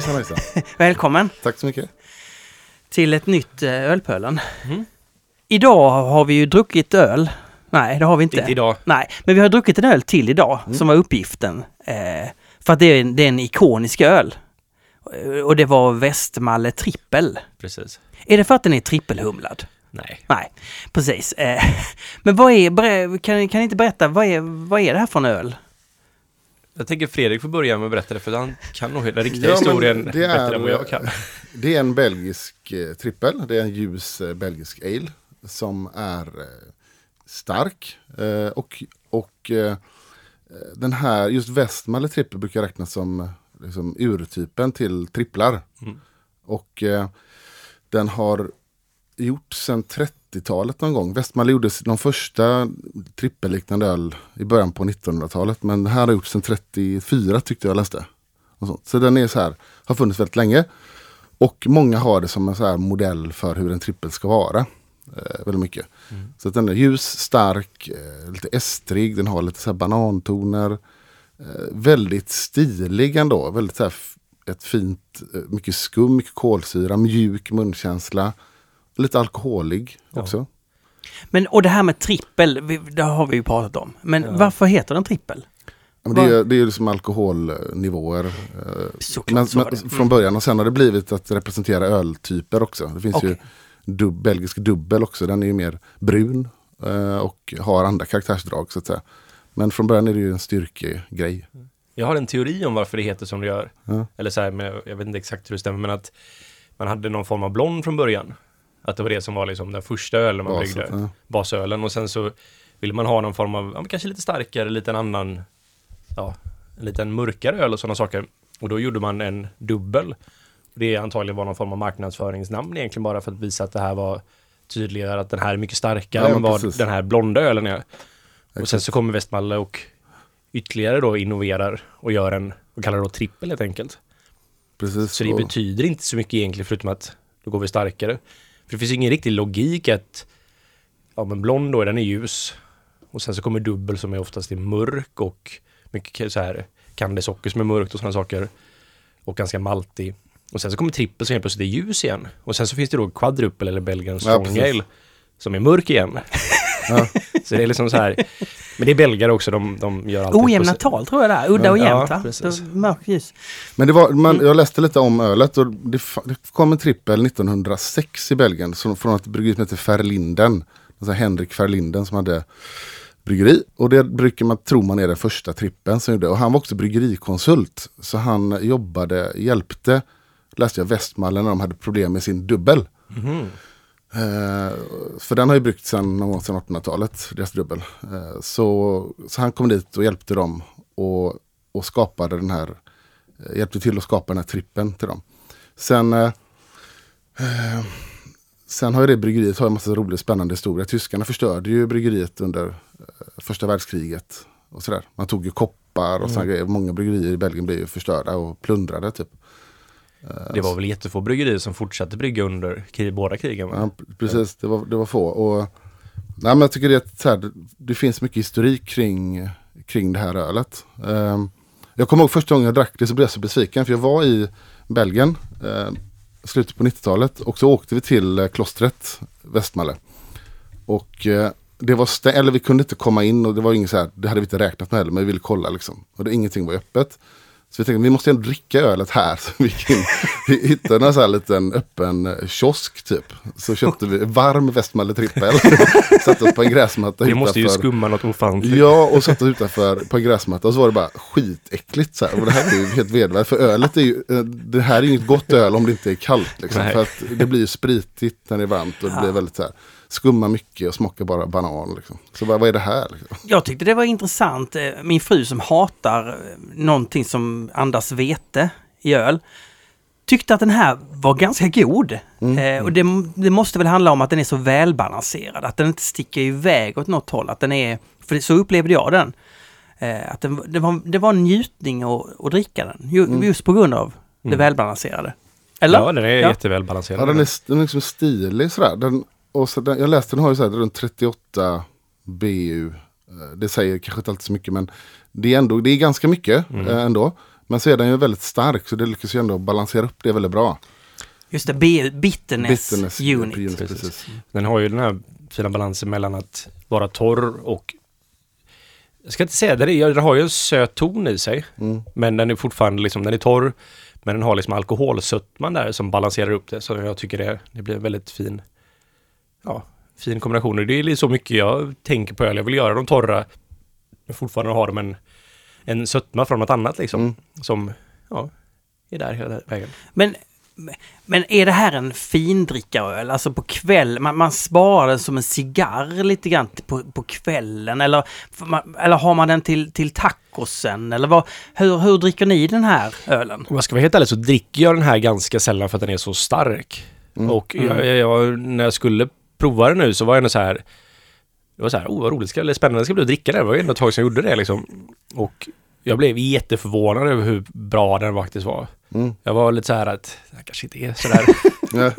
Hejsan hejsan. Välkommen Tack så mycket. till ett nytt eh, Ölpölen. Idag har vi ju druckit öl. Nej, det har vi inte. Inte idag. Nej, men vi har druckit en öl till idag som var uppgiften. Eh, för att det är, en, det är en ikonisk öl. Eh, Och det var Västmalle Trippel. Precis. Är det för att den är trippelhumlad? Nej. Nej, precis. Eh, men vad är, kan, kan ni inte berätta, vad är, vad är det här för en öl? Jag tänker Fredrik får börja med att berätta det, för han kan nog den riktiga Ja, historien det bättre är- än vad jag kan. Det är en belgisk eh, trippel. Det är en ljus eh, belgisk ale. Som är eh, stark. Och och den här, just Westmalle trippel brukar räknas som liksom, urtypen till tripplar. Mm. Och den har gjort sedan 30-talet någon gång. Westmalle gjorde de första trippelliknande öl i början på 1900-talet. Men den här har gjorts sedan 34 tyckte jag läste. Så den är så här, har funnits väldigt länge. Och många har det som en så här modell för hur en trippel ska vara. Eh, väldigt mycket. Så att den är ljus, stark, eh, lite estrig, den har lite så här banantoner. Eh, väldigt stilig ändå. Väldigt så här ett fint, eh, mycket skum, mycket kolsyra, mjuk munkänsla. Lite alkoholig Ja. också. Men, och det här med trippel, det har vi ju pratat om. Men varför heter den trippel? Men det, är, det är ju liksom alkoholnivåer. eh, Såklart Men, så men, från början och sen har det blivit att representera öltyper också. Det finns ju Okej. dub, belgisk dubbel också. Den är ju mer brun eh, och har andra karaktärsdrag så att säga. Men från början är det ju en styrkegrej. Jag har en teori om varför det heter som det gör. Ja. Eller så här, men jag vet inte exakt hur det stämmer, men att man hade någon form av blond från början. Att det var det som var liksom den första ölen man Basen, bryggde. ja. Basölen. Och sen så ville man ha någon form av, ja, kanske lite starkare, lite en annan, ja, en liten mörkare öl och sådana saker. Och då gjorde man en dubbel. Det antagligen var någon form av marknadsföringsnamn egentligen bara för att visa att det här var tydligare att den här är mycket starkare Ja, än vad precis. den här blonda ölen är. Och sen Exakt. så kommer Westmalle och ytterligare då innoverar och gör en, och kallar det då trippel helt enkelt. Precis. Så det och- betyder inte så mycket egentligen förutom att då går vi starkare. För det finns ingen riktig logik att, ja men blond då, den är ljus. Och sen så kommer dubbel som är oftast är mörk och mycket så här kandesocker som är mörkt och sådana saker. Och ganska maltig. Och sen så kommer trippel som helt plötsligt är ljus igen. Och sen så finns det då quadruppel eller Belgian strong ale som är mörk igen. Ja. så det är liksom så här. Men det är belgare också, de, de gör alltid Ojämna tal tror jag det är. Udda och Ja, jämnt. Så Mörkt ljus. Men det var, man, Mm. jag läste lite om ölet och det, det kom en trippel 1906 i Belgien som, från ett bryggeri som heter Ferlinden. Alltså Henrik Ferlinden som hade bryggeri. Och det brukar man tro man är den första trippeln som gjorde. Och han var också bryggerikonsult. Så han jobbade, hjälpte, läste jag, Västmalle när de hade problem med sin dubbel. Mhm. Eh, för den har ju bryggt sedan någon gång sedan 1800-talet, deras dubbel. Eh, så, så han kom dit och hjälpte dem och, och skapade den här, eh, hjälpte till att skapa den här trippen till dem. Sen, eh, eh, sen har ju det bryggeriet har en massa rolig spännande historia. Tyskarna förstörde ju bryggeriet under eh, första världskriget. Och sådär. Man tog ju koppar och sådana grejer. Många bryggerier i Belgien blev ju förstörda och plundrade typ. Det var väl jättefå bryggerier som fortsatte brygga under krig, båda krigen? Ja, precis, det var, det var få. Och, nej, men jag tycker det, här, det, det finns mycket historik kring, kring det här ölet. Ehm, jag kommer ihåg första gången jag drack det så blev jag så besviken. För jag var i Belgien, eh, slutet på 90-talet. Och så åkte vi till eh, klostret Västmalle. Och eh, det var stä- eller vi kunde inte komma in och det var inget så här, det hade vi inte räknat med heller, men vi ville kolla liksom. Och det, ingenting var öppet. Så vi tänkte vi måste ändå dricka ölet här. Så vi vi hittade en sån här liten öppen eh, kiosk typ. Så köpte vi varm Västmalle trippel. Satte oss på en gräsmatta Det måste ju utanför. skumma något ofantligt. Ja, och satte oss utanför på en gräsmatta och så var det bara skitäckligt så här. Och det här är ju helt vedervärdigt. För ölet är ju, eh, det här är ju inget gott öl om det inte är kallt. Liksom. För att det blir ju spritigt när det är varmt och det blir väldigt så här. Skumma mycket och smakar bara banan. Liksom. Så bara, vad är det här? Liksom? Jag tyckte det var intressant. Eh, Min fru som hatar eh, någonting som andas vete i öl tyckte att den här var ganska god. Eh, och det, det måste väl handla om att den är så välbalanserad, att den inte sticker iväg åt något håll. Att den är, för så upplevde jag den. Eh, att den, det, var, det var en njutning att, att dricka den, ju, just på grund av det välbalanserade. Eller? Ja, den är Ja. jättevälbalanserad. Ja, den är, den är liksom stilig sådär. Den, och så den, jag läste den har ju såhär runt 38 BU. Eh, Det säger kanske inte alltid så mycket men det är ändå, det är ganska mycket eh, ändå. Men så är den ju väldigt stark så det lyckas ju ändå balansera upp det väldigt bra. Just det, B- bitterness, Bitterness unit. unit, Precis. precis. Den har ju den här fina balansen mellan att vara torr och jag ska inte säga det, den har ju en söt ton i sig. Mm. Men den är fortfarande liksom, den är torr. Men den har liksom alkoholsötman där som balanserar upp det. Så jag tycker det, det blir en väldigt fin, ja, fin kombination. Och det är så mycket jag tänker på öl. Jag vill göra dem torra. Men fortfarande ha dem en, en sötma från något annat liksom. Mm. Som, ja, är där hela vägen. Men, men är det här en findrickaröl? Alltså på kväll, man, man sparar den som en cigarr lite grann på, på kvällen eller, eller har man den till, till tacosen? Eller vad, hur, hur dricker ni den här ölen? Om jag ska vara helt ärlig så dricker jag den här ganska sällan för att den är så stark. Mm. Och jag, jag, jag, när jag skulle prova den nu så var jag ändå så här Det var så här, oh vad roligt, ska, eller spännande ska bli att dricka den. Det var ju ändå ett tag sedan jag gjorde det liksom. Och jag blev jätteförvånad över hur bra den faktiskt var. Mm. Jag var lite så här att, det här kanske inte är sådär. Ja.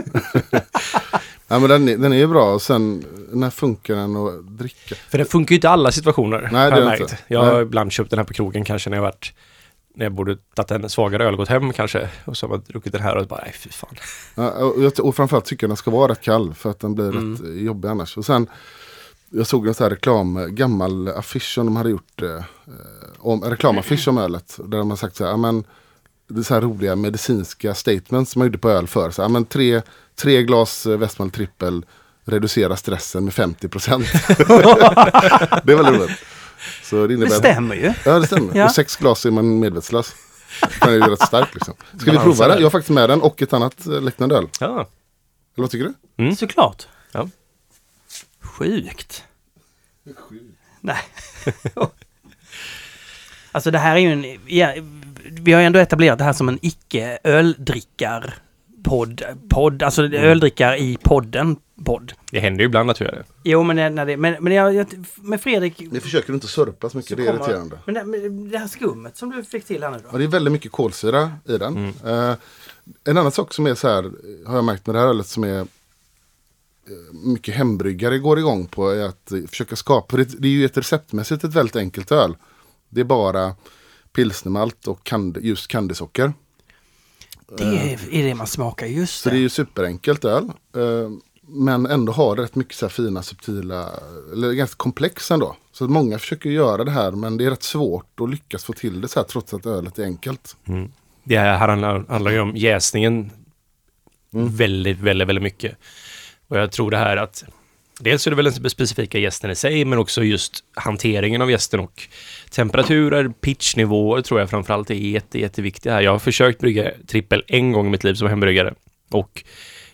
ja, men den, är- den är ju bra och sen när funkar den att dricka? För den funkar ju inte i alla situationer. Nej, det jag är inte. Jag har Nej. ibland köpt den här på krogen kanske när jag varit när jag borde tagit en svagare öl och gått hem kanske. Och så har man druckit den här och bara, nej fy fan. Ja, och, jag- och framförallt tycker jag den ska vara rätt kall för att den blir Mm. rätt eh, jobbig annars. Och sen, jag såg en sån här reklam, eh, gammal affisch som de hade gjort, eh, om, en reklamaffisch om ölet. Där de har sagt så här, men, det är så här roliga medicinska statements som man gjorde på öl för. Så här, men tre, tre glas eh, Westmalle trippel reducerar stressen med 50 procent. det är väldigt roligt. Så det Det innebär... stämmer ju. Ja det stämmer. Ja. Och sex glas är man medvetslös. Den är ju rätt stark liksom. Ska vi prova den? Jag har faktiskt med den och ett annat eh, liknande öl. Ja, Eller vad tycker du? Mm. Såklart. Ja. Sjukt. Nej. alltså det här är ju en... Ja, vi har ju ändå etablerat det här som en icke-öldrickar podd, podd, alltså öldrickar i podden, podd. det händer ju ibland att jag gör det. Jo men, när det, men, men jag, jag, med Fredrik... Ni försöker inte surpa så mycket, så det är kommer- irriterande. Men det, men det här skummet som du fick till här nu Ja, då? det är väldigt mycket kolsyra i den. Eh, en annan sak som är så här, har jag märkt med det här ölet som är eh, mycket hembryggare går igång på är att eh, försöka skapa, det, det är ju ett receptmässigt ett väldigt enkelt öl. Det är bara pilsnermalt och kand, just kandisocker. Det är, är det man smakar, just Så det är ju superenkelt öl. Men ändå har rätt mycket så fina subtila, eller ganska komplex ändå. Så många försöker göra det här men det är rätt svårt att lyckas få till det så här trots att ölet är enkelt. Det här handlar, handlar ju om jäsningen väldigt, väldigt, väldigt mycket. Och jag tror det här att dels är det väl den specifika gästen i sig, men också just hanteringen av gästen och temperaturer, pitchnivåer tror jag framförallt är jätte, jätteviktiga här. Jag har försökt brygga trippel en gång i mitt liv som hembryggare och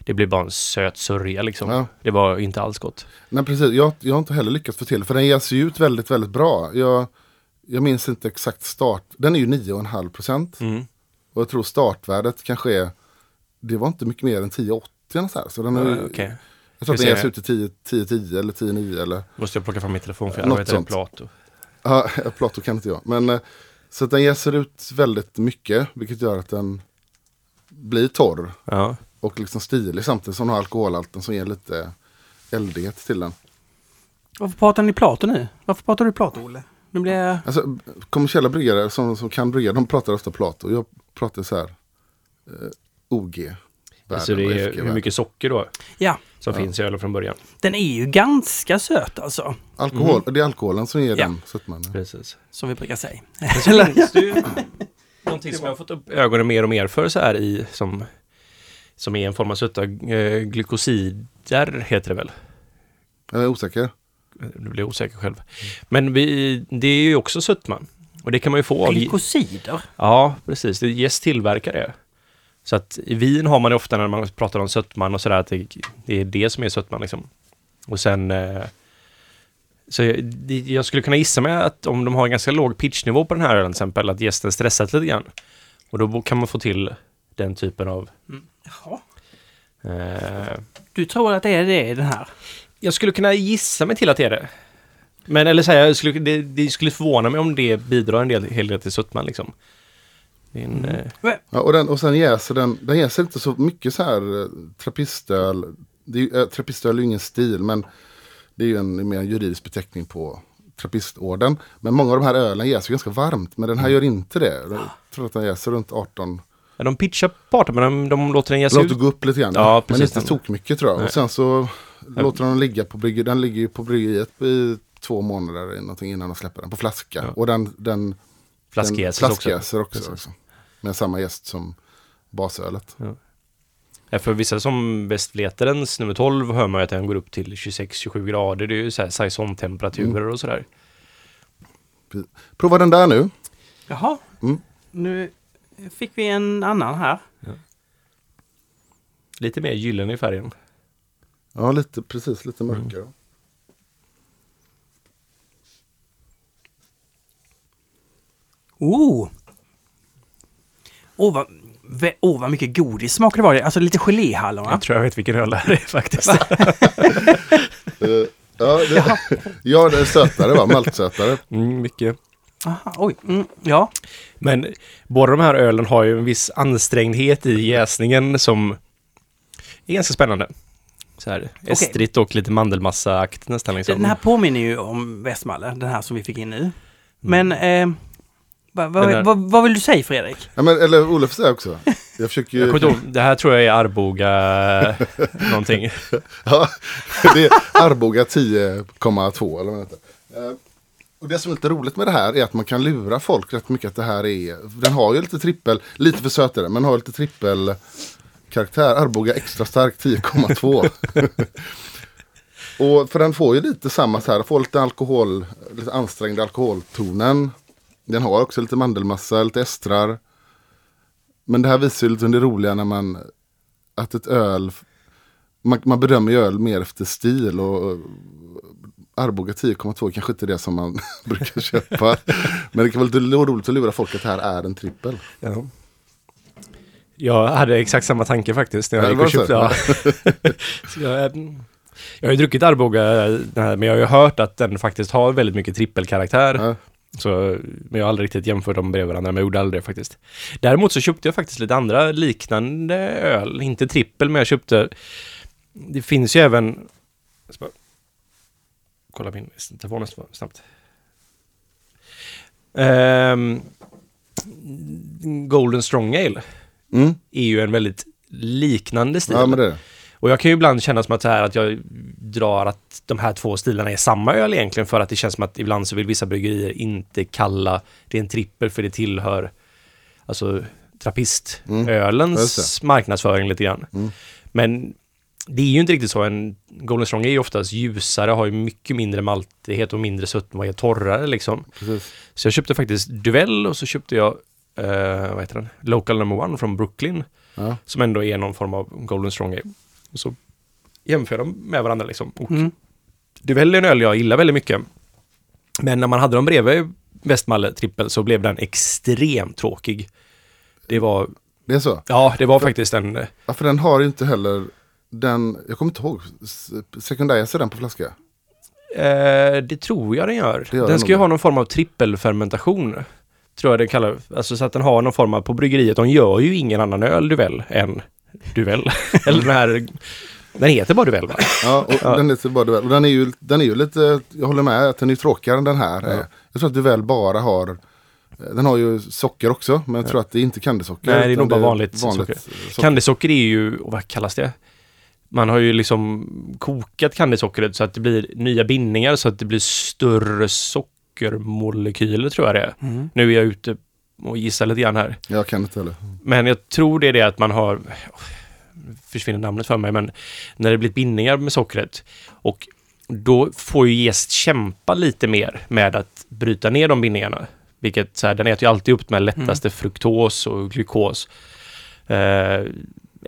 det blev bara en söt sörja liksom. Ja. Det var inte alls gott. Nej precis, jag, jag har inte heller lyckats få till för den ges ju ut väldigt, väldigt bra. Jag, jag minns inte exakt start, den är ju 9,5 procent. Mm. Och jag tror startvärdet kanske är, det var inte mycket mer än 10,80 eller så den är, Ja, Okej, Jag tror att den ges ut till 10, 10, eller 10,9 eller måste jag plocka fram min telefon för jag Något sånt. Plato. Ja, Plato kan inte jag. Men, eh, så att den jäser ut väldigt mycket, vilket gör att den blir torr Ja. Och liksom stilig samtidigt som den har alkoholhalten som ger lite eldighet till den. Varför pratar ni Plato nu? Varför pratar du Plato, Olle? Nu blir jag... Alltså, kommersiella bryggare som, som kan brygga, de pratar ofta Plato. Jag pratar så här eh, OG. världen Så det är hur mycket socker då Ja, som Ja. finns i ölen från början. den är ju ganska söt alltså. Alkohol, Det är alkoholen som ger Ja. den sötman. Precis. Som vi brukar säga. Men så finns det ju någonting som jag har fått upp ögonen mer och mer för så här i som, som är en form av söta eh, glykosider heter det väl? Jag är osäker. Nu blir jag osäker själv. Men vi, det är ju också sötman. Och det kan man ju få av... Glykosider. Ja, precis. Det Yes tillverkar det. Så att i vin har man det ofta när man pratar om sötman och sådär att det, det är det som är sötman liksom. Och sen... Eh, så jag, jag skulle kunna gissa mig att om de har en ganska låg pitchnivå på den här ölen till exempel, att gästen stressat lite grann. Och då kan man få till den typen av... Jaha. Eh, Du tror att det är det i den här? jag skulle kunna gissa mig till att det är det. Men eller säga, jag skulle, det, det skulle förvåna mig om det bidrar en del, hel del till sötman liksom. Det är en, eh, Ja, och, den, och sen jäser den, den jäser inte så mycket så här eh, trappistöl. Det är, ju- eh, trappistöl är ju ingen stil men det är ju en mer juridisk beteckning på trappistorden. Men många av de här ölen jäser ganska varmt. Men den här gör inte det. Jag tror att den jäser runt 18. Ja, de pitchar på 18 men de, de låter den ge sig låter ut. gå upp lite grann. Ja, men precis. inte tok mycket tror jag. Nej. Och sen så låter de den ligga på bryggeriet. Den ligger ju på bryggeriet i två månader eller någonting innan de släpper den på flaska. Ja. Och den, den, också. flaskjäser också. Precis. liksom. Med samma gäst som basölet. Ja, för vissa som Västfleterens nummer 12 hör man ju att den går upp till 26-27 grader. Det är ju så här saisontemperaturer Mm. och sådär. Prova den där nu. Jaha. Mm. Nu fick vi en annan här. Lite mer gyllene i färgen. Ja, lite, precis lite mörkare. Oh! Åh, vad, vä- åh, vad mycket godis smakar det var. Alltså lite geléhallon. Jag tror jag vet vilken öl det här är faktiskt. Eh, ja, det, ja, det är sötare va? Maltsötare. Mm, mycket. Aha, oj. Mm, ja. Men båda de här ölen har ju en viss ansträngdhet i jäsningen som är ganska spännande. Så här, estrigt och lite mandelmassa-akt nästan liksom. Den här påminner ju om Västmalle, den här som vi fick in nu. Men eh, vad, vad, Den här- vad, vad vill du säga Fredrik? Ja, men, eller Olof säger också. Jag försöker Jag ju... inte ihåg, det här tror jag är Arboga någonting. Ja, det är Arboga 10,2 eller vad det heter. Och det som är lite roligt med det här är att man kan lura folk rätt mycket att det här är, den har ju lite trippel, lite för söt är den, men har lite trippel karaktär. Arboga extra stark 10,2. Och för den får ju lite samma så här, får lite alkohol, lite ansträngd alkoholtonen. Den har också lite mandelmassa, lite estrar. Men det här visar ju lite det roliga när man, att ett öl man, man bedömer ju öl mer efter stil och Arboga 10,2 kanske inte är det som man brukar köpa. Men det kan vara lite roligt att lura folk att det här är en trippel. Ja. Jag hade exakt samma tanke faktiskt när jag Ja, gick och köpte. Ja. Jag, jag har ju druckit Arboga, här, men jag har ju hört att den faktiskt har väldigt mycket trippelkaraktär. Ja. Så, men jag har aldrig riktigt jämfört dem bredvid varandra, men jag gjorde aldrig det faktiskt. Däremot så köpte jag faktiskt lite andra liknande öl, inte trippel, men jag köpte... Det finns ju även... Kolla min telefon snabbt. Ehm, Golden Strong Ale Mm. är ju en väldigt liknande stil. Ja. Och jag kan ju ibland känna som att, så här, att jag drar att de här två stilarna är samma öl egentligen för att det känns som att ibland så vill vissa bryggerier inte kalla det en trippel för det tillhör alltså trapistölens Mm. Marknadsföring lite grann. Mm. Men det är ju inte riktigt så. En Golden Strong är ju oftast ljusare, har ju mycket mindre maltighet och mindre sötma och är torrare liksom. Precis. Så jag köpte faktiskt Duvel och så köpte jag, eh, vad heter den? Local number one från Brooklyn. Ja. Som ändå är någon form av Golden Strong Ale. Och så jämför de med varandra liksom. Och Mm. Duvel är en öl jag gillar väldigt mycket. Men när man hade dem bredvid Westmalle trippel så blev den extremt tråkig. Det var, Det är så. ja det var faktiskt en, eh, Ja, för den har ju inte heller den, jag kommer inte ihåg, s- sekundärjäser den på flaska? eh, det tror jag den gör. Gör den den ska ju ha någon form av trippelfermentation. Tror jag det kallar, alltså så att den har någon form av, på bryggeriet, de gör ju ingen annan öl Duvel än Duvel. Eller den här, den heter bara Duvel va? Ja, och Ja. den så bara Duvel. Och den är, ju, den är ju lite, jag håller med att den är tråkigare än den här. Ja. Jag tror att Duvel bara har, den har ju socker också, men jag tror att det är inte kandisocker. Nej, det är nog bara vanligt socker. eh, socker. Kandisocker är ju, vad kallas det? Man har ju liksom kokat kandisockret så att det blir nya bindningar så att det blir större sockermolekyler tror jag det är. Mm. Nu är jag ute och gissar lite grann här. Jag kan inte heller. Men jag tror det är det att man har, försvinner namnet för mig, men när det blir bindningar med sockret och då får ju jäst kämpa lite mer med att bryta ner de bindningarna. Vilket så här, den äter ju alltid upp med lättaste fruktos och glukos. Eh,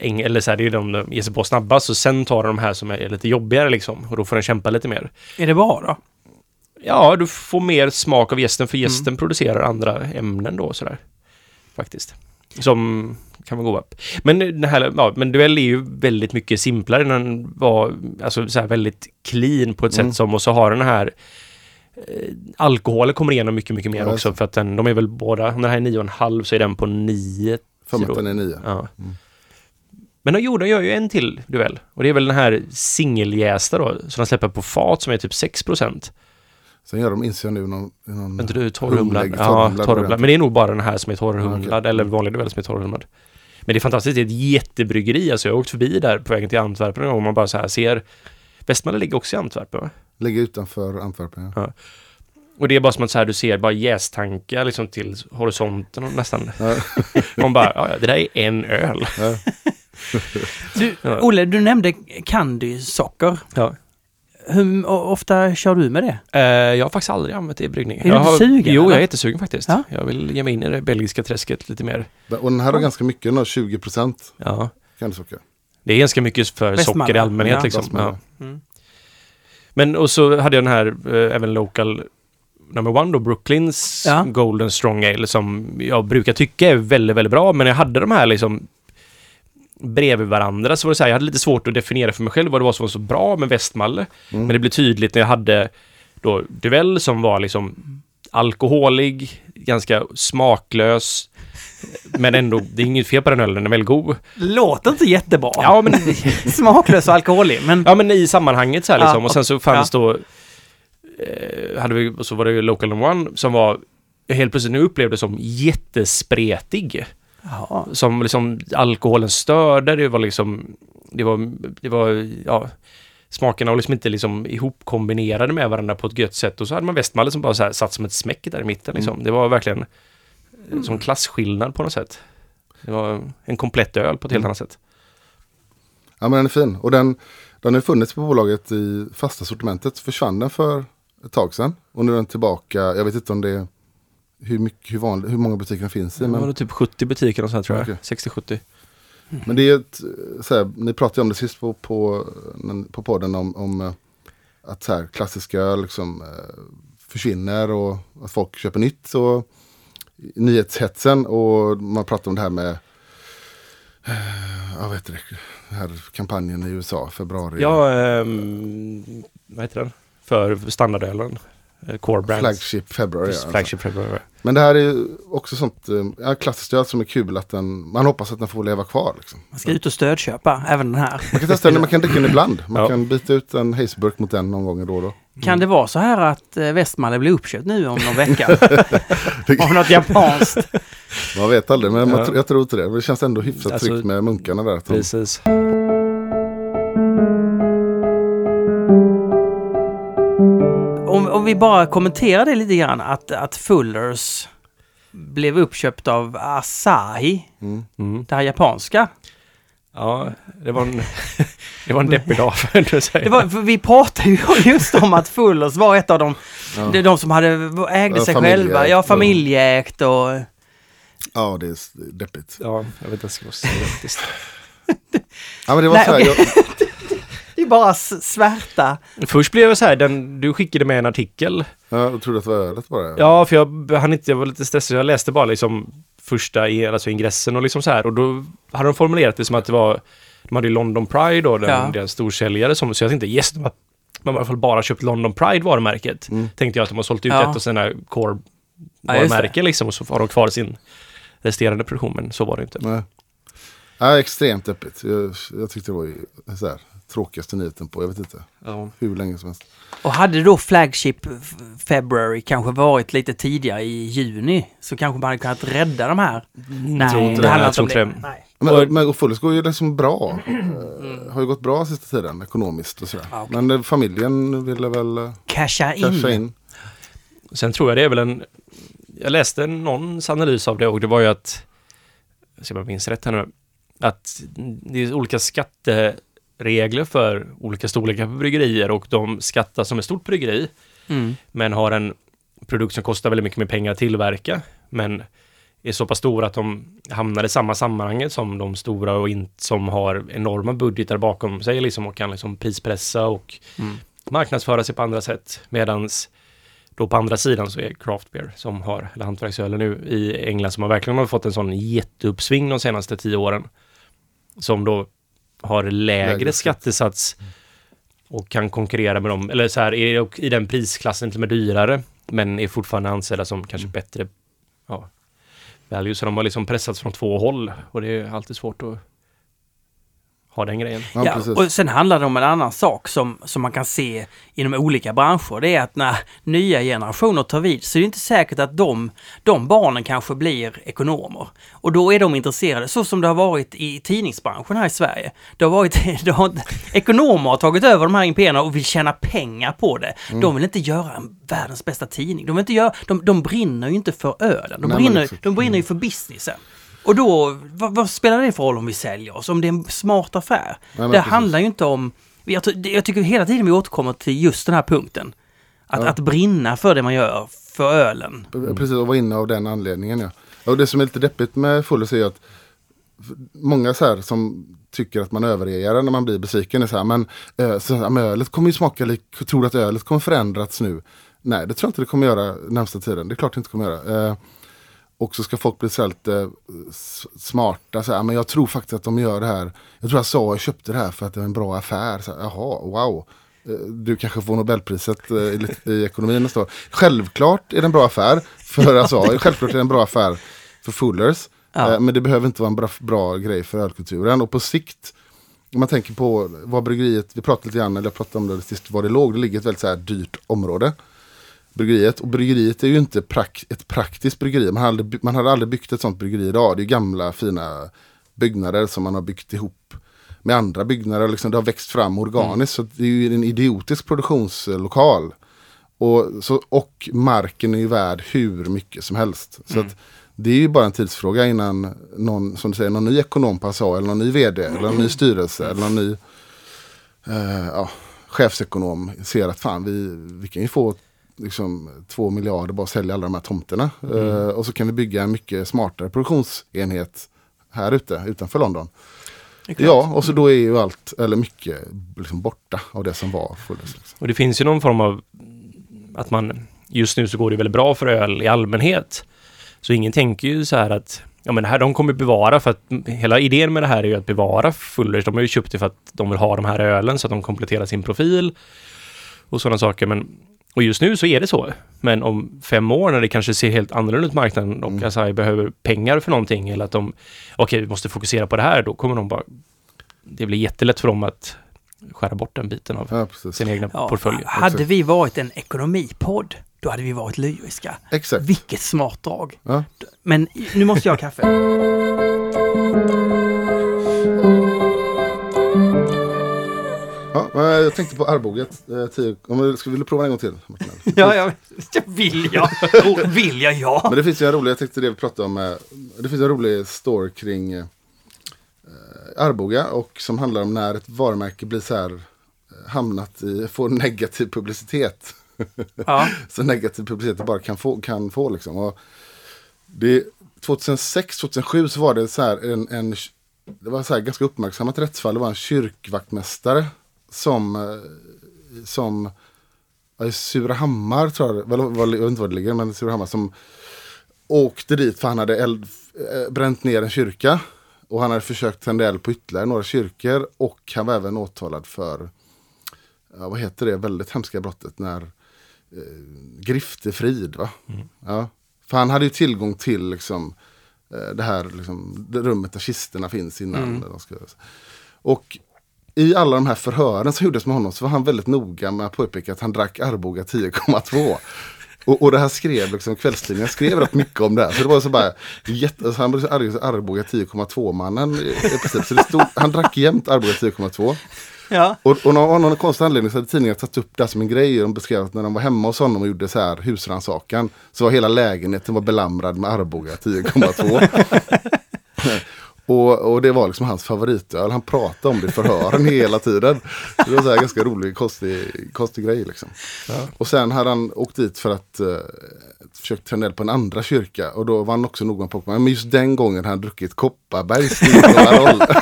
eng- eller så här, det är de de ger sig på snabbast och sen tar de här som är lite jobbigare liksom och då får den kämpa lite mer. Är det bra då? Ja, du får mer smak av gästen för gästen producerar andra ämnen då sådär. Faktiskt. Som kan vara goda. Men den här, ja, men Duell är ju väldigt mycket simplare. Den var alltså så här väldigt clean på ett Mm. sätt som och så har den här eh, alkoholen kommer igenom mycket, mycket mer Ja, också för att den, de är väl båda, om den här är 9,5 så är den på 9. För att den är nio. Ja. Mm. Men de, jo, de gör ju en till duell. Och det är väl den här singeljästa då, som de släpper på fat som är typ 6 procent. Sen gör de, inser jag nu, någon, någon Inte du torrhumlad? Ja, torrhumlad. Men det är nog bara den här som är torrhumlad, Ja, okej. eller vanlig duell som är torrhumlad. Men det är fantastiskt, det är ett jättebryggeri. Alltså jag har åkt förbi där på vägen till Antwerpen och man bara så här ser Västmalle ligger också i Antwerpen va? Ligger utanför Antwerpen. Ja. Och det är bara som att så här, du ser bara jästankar liksom till horisonten och nästan. Ja. Man bara, ja, ja, det där är en öl. Ja. Du, Ja. Olle, du nämnde candysocker. Ja. Hur ofta kör du med det? Eh, jag har faktiskt aldrig använt det i bryggning. Är du jag inte har, sugen, Jo, eller? jag är jättesugen faktiskt. Ja. Jag vill ge mig in i det belgiska träsket lite mer. Och den här har ganska mycket, den har 20 procent Ja. candysocker. Det är ganska mycket för Västmanland. socker i allmänhet Ja. liksom. Ja. Mm. Men och så hade jag den här eh, även local number one då, Brooklyns Ja. Golden Strong Ale som jag brukar tycka är väldigt, väldigt bra. Men jag hade de här liksom bredvid varandra så var det så här, jag hade lite svårt att definiera för mig själv vad det var som var så bra med Västmalle. Mm. Men det blev tydligt när jag hade då Duell som var liksom alkoholig, ganska smaklös. Men ändå, det är inget fel på den ölen, den är väldigt god. Låter inte jättebra. Ja, men Smaklös och alkoholig, men... Ja men i sammanhanget så här liksom. Ja, och sen så fanns då... Eh, hade vi, och så var det ju Local Number One som var helt plötsligt nu upplevde som jättespretig. Ja. Som liksom alkoholen störde, det var liksom... Det var, det var, ja... Smakerna var liksom inte liksom ihopkombinerade med varandra på ett gött sätt. Och så hade man Västmalle som bara så här satt som ett smäck där i mitten liksom. Det var verkligen eh, som klasskillnad på något sätt. Det var en komplett öl på ett helt Mm. annat sätt. Ja men den är fin. Och den, den har funnits på bolaget i fasta sortimentet. Försvann den för ett tag sedan. Och nu är den tillbaka. Jag vet inte om det är hur, mycket, hur, vanlig, hur många butiker den finns i. Det var Men, typ 70 butiker och sånt tror jag. Okej. 60-70. men det är ett, så här, ni pratade om det sist på, på, på podden om, om eh, att så här, klassiska liksom, eh, försvinner och att folk köper nytt. Och nyhetshetsen och man pratar om det här med eh, Ja, vad heter det? Den här kampanjen i USA, februari. Ja, ehm, vad heter den? För standardölen. Eh, Core Brands. Flagship February. Precis, ja. Flagship February. Men det här är ju också sånt eh, ja, klassiskt öl som är kul att den, man hoppas att den får leva kvar. Liksom. Man ska ut och stödköpa även den här. Man kan testa den, man kan dricka den ibland. Man Ja. kan byta ut en hazeburk mot den någon gång då och då. Kan det vara så här att eh, Västmalle blir uppköpt nu om någon vecka? Av något japanskt? Man vet aldrig, men man, Ja. tr- jag tror inte det. Det känns ändå hyfsat Alltså, tryggt med munkarna där. Precis. Om, vi bara kommenterar det lite grann, att, att Fullers blev uppköpt av Asahi, mm. Mm. det här japanska. Ja, det var en, det var en deppig dag för att säga. Det var, för vi pratade ju just om att Fullers var ett av de, ja. de, de som hade, ägde Ja, sig själva, ja familjeägt och... ja, det är deppigt. Ja, jag vet inte vad jag ska säga faktiskt. Ja, men det var Nej, så här, okej. jag, bara svärta. Först blev jag så här, den, du skickade med en artikel. jag trodde att det var ölet bara. Ja, för jag hann inte, jag var lite stressad. Jag läste bara liksom första, i- alltså ingressen och liksom så här. Och då hade de formulerat det som att det var, de hade ju London Pride då, den, Ja. deras storsäljare som, så jag tänkte yes, de har, de har i alla fall bara köpt London Pride varumärket. Mm. Tänkte jag att de har sålt ut Ja. ett av sina core Ja, varumärken liksom och så har de kvar sin resterande produktion, men så var det inte. Nej. Ja, extremt deppigt. Jag, jag tyckte det var ju så här, tråkigaste nyheten på, jag vet inte, Ja. hur länge som helst. Och hade då Flagship February kanske varit lite tidigare i juni så kanske man hade kunnat rädda de här. Nej, tror inte det det. handlar Jag inte om det. Nej. Men, Och- men Fullers går ju liksom bra. Eh, har ju gått bra sista tiden ekonomiskt och sådär. Ja, okej. Men eh, familjen ville väl uh, Casha in. in. Sen tror jag det är väl en... Jag läste någons analys av det och det var ju att... Jag ska bara minns rätt här nu. Att det är olika skatteregler för olika storlekar på bryggerier och de skattar som ett stort bryggeri Mm. men har en produkt som kostar väldigt mycket mer pengar att tillverka men är så pass stora att de hamnar i samma sammanhanget som de stora och in, som har enorma budgetar bakom sig liksom och kan liksom prispressa och Mm. marknadsföra sig på andra sätt. Medans då på andra sidan så är craft beer som har, eller hantverksölen nu i England som har verkligen har fått en sån jätteuppsving de senaste tio åren. Som då har lägre, Lägre skatt. skattesats och kan konkurrera med dem, eller så här, är i den prisklassen till och med dyrare, men är fortfarande ansedda som kanske Mm. bättre ja, value. Så de har liksom pressats från två håll och det är alltid svårt att ha den grejen. Ja, Ja, och sen handlar det om en annan sak som, som man kan se inom olika branscher. Det är att när nya generationer tar vid så är det inte säkert att de, de barnen kanske blir ekonomer. Och då är de intresserade, så som det har varit i tidningsbranschen här i Sverige. Det har varit, det har, ekonomer har tagit över de här imperierna och vill tjäna pengar på det. Mm. De vill inte göra en världens bästa tidning. De, vill inte göra, de, de brinner ju inte för ölen. De, Nej, brinner, de brinner ju för businessen. Och då, vad, vad spelar det för roll om vi säljer oss? Om det är en smart affär? men det precis. handlar ju inte om... Jag, jag tycker hela tiden vi återkommer till just den här punkten. Att, Ja. att brinna för det man gör, för ölen. Precis, och vara inne av den anledningen ja. Och det som är lite deppigt med Fullers är att många så här som tycker att man överreagerar när man blir besviken är så här, men, eh, så här, men ölet kommer ju smaka lik, tror att ölet kommer förändras nu? Nej, det tror jag inte det kommer göra närmsta tiden. Det är klart det inte kommer göra. Eh, och så ska folk bli så lite s- smarta. Så här, men jag tror faktiskt att de gör det här. Jag tror jag sa jag köpte det här för att det är en bra affär. Så här, Jaha, wow. Eh, Du kanske får Nobelpriset eh, i, i ekonomin nästa år. Självklart är det en bra affär för alltså, självklart är det en bra affär för Fullers. Ja. Eh, Men det behöver inte vara en bra, bra grej för ölkulturen. Och på sikt, om man tänker på vad bryggeriet, vi pratade lite grann, eller jag pratade om det sist, var det låg. Det ligger i ett väldigt så här dyrt område. Bryggeriet. Och bryggeriet är ju inte prak, ett praktiskt bryggeri. Man hade, aldrig- man hade aldrig byggt ett sånt bryggeri idag. Det är gamla fina byggnader som man har byggt ihop med andra byggnader. Liksom, det har växt fram organiskt. Så det är ju en idiotisk produktionslokal. Och, så, och marken är ju värd hur mycket som helst. Så att det är ju bara en tidsfråga innan någon, som du säger, någon ny ekonom på ASA eller någon ny vd eller någon ny styrelse eller någon ny eh, ja, chefsekonom ser att fan vi, vi kan ju få liksom, två miljarder bara sälja alla de här tomterna. Eh, och så kan vi bygga en mycket smartare produktionsenhet här ute utanför London. Ja, och så då är ju allt, eller mycket, liksom borta av det som var. Liksom. Och det finns ju någon form av att man just nu så går det väldigt bra för öl i allmänhet. Så ingen tänker ju så här att ja men det här de kommer bevara för att hela idén med det här är ju att bevara Fullers. De har ju köpt det för att de vill ha de här ölen så att de kompletterar sin profil och sådana saker. Men, och just nu så är det så. Men om fem år när det kanske ser helt annorlunda ut marknaden och Mm. Asahi behöver pengar för någonting eller att de okej, vi måste fokusera på det här, då kommer de bara det blir jättelätt för dem att skära bort den biten av Ja, precis. sin egna Ja, portfölj. hade vi varit en ekonomipodd, då hade vi varit lyriska. Exakt. Vilket smart drag. Ja. Men nu måste jag ha kaffe. jag tänkte på Arboget. Eh, tio, om du, ska, vill du prova en gång till? Martin? Ja, ja, vill jag? Oh, vill jag, ja. Men det finns ju en rolig, jag tänkte det vi pratade om. eh, Det finns en rolig story kring eh, Arboga och som handlar om när ett varumärke blir så här hamnat i, får negativ publicitet. ja. så negativ publicitet det bara kan få. Kan få liksom. och det, 2006-2007 så var det så här en, en det var så här ganska uppmärksammat rättsfall. Det var en kyrkvaktmästare som, eh, som Surahammar tror jag, väl, var, jag vet inte var det ligger, men Surahammar som åkte dit för han hade eld, eh, bränt ner en kyrka. Och han hade försökt tända eld på ytterligare några kyrkor. Och han var även åtalad för, ja, vad heter det, väldigt hemska brottet när eh, griftefrid. Va? Ja. För han hade ju tillgång till liksom, eh, det här liksom, det rummet där kisterna finns innan. De ska, och i alla de här förhören som gjordes med honom så var han väldigt noga med att påpeka att han drack Arboga 10,2. Och, och det här skrev liksom kvällstidningen skrev rätt mycket om det här. Så det var så bara, jätte, alltså han blev så arg, så Arboga 10,2 mannen i, i princip. Så det stod, han drack jämt Arboga 10,2. ja. Och, och någon, av någon konstig anledning så hade tidningen tagit upp det här som en grej. De beskrev att när de var hemma hos honom och gjorde så här husrannsakan. Så var hela lägenheten var belamrad med Arboga 10,2. och, och det var liksom hans favoritöl. Han pratade om det i förhören hela tiden. Det var så här ganska rolig, konstig, konstig grej liksom. Och sen hade han åkt dit för att uh, försökt tända eld på en andra kyrka. Och då var han också noga påpeka, men just den gången hade han druckit Kopparbergs 10,0.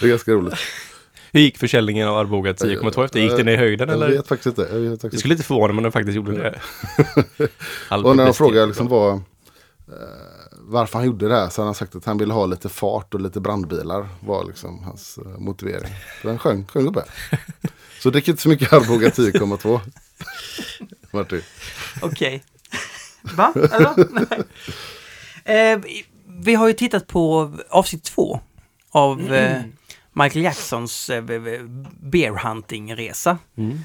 det är ganska roligt. Hur gick försäljningen av Arboga 10,2 efter? Gick den i höjden Jag eller? vet faktiskt inte. Jag vet faktiskt skulle inte förvåna mig om den faktiskt gjorde det. Och när de frågade liksom vad, eh, varför han gjorde det här så han sagt att han ville ha lite fart och lite brandbilar. Var liksom hans eh, motivering. Så han sjöng, sjöng upp här. Så drick inte så mycket Arboga 10,2. Martin. Okej. Va? Eller? Nej. Eh, vi- vi har ju tittat på avsnitt två av eh, Michael Jacksons eh, b- b- bear hunting-resa. Mm.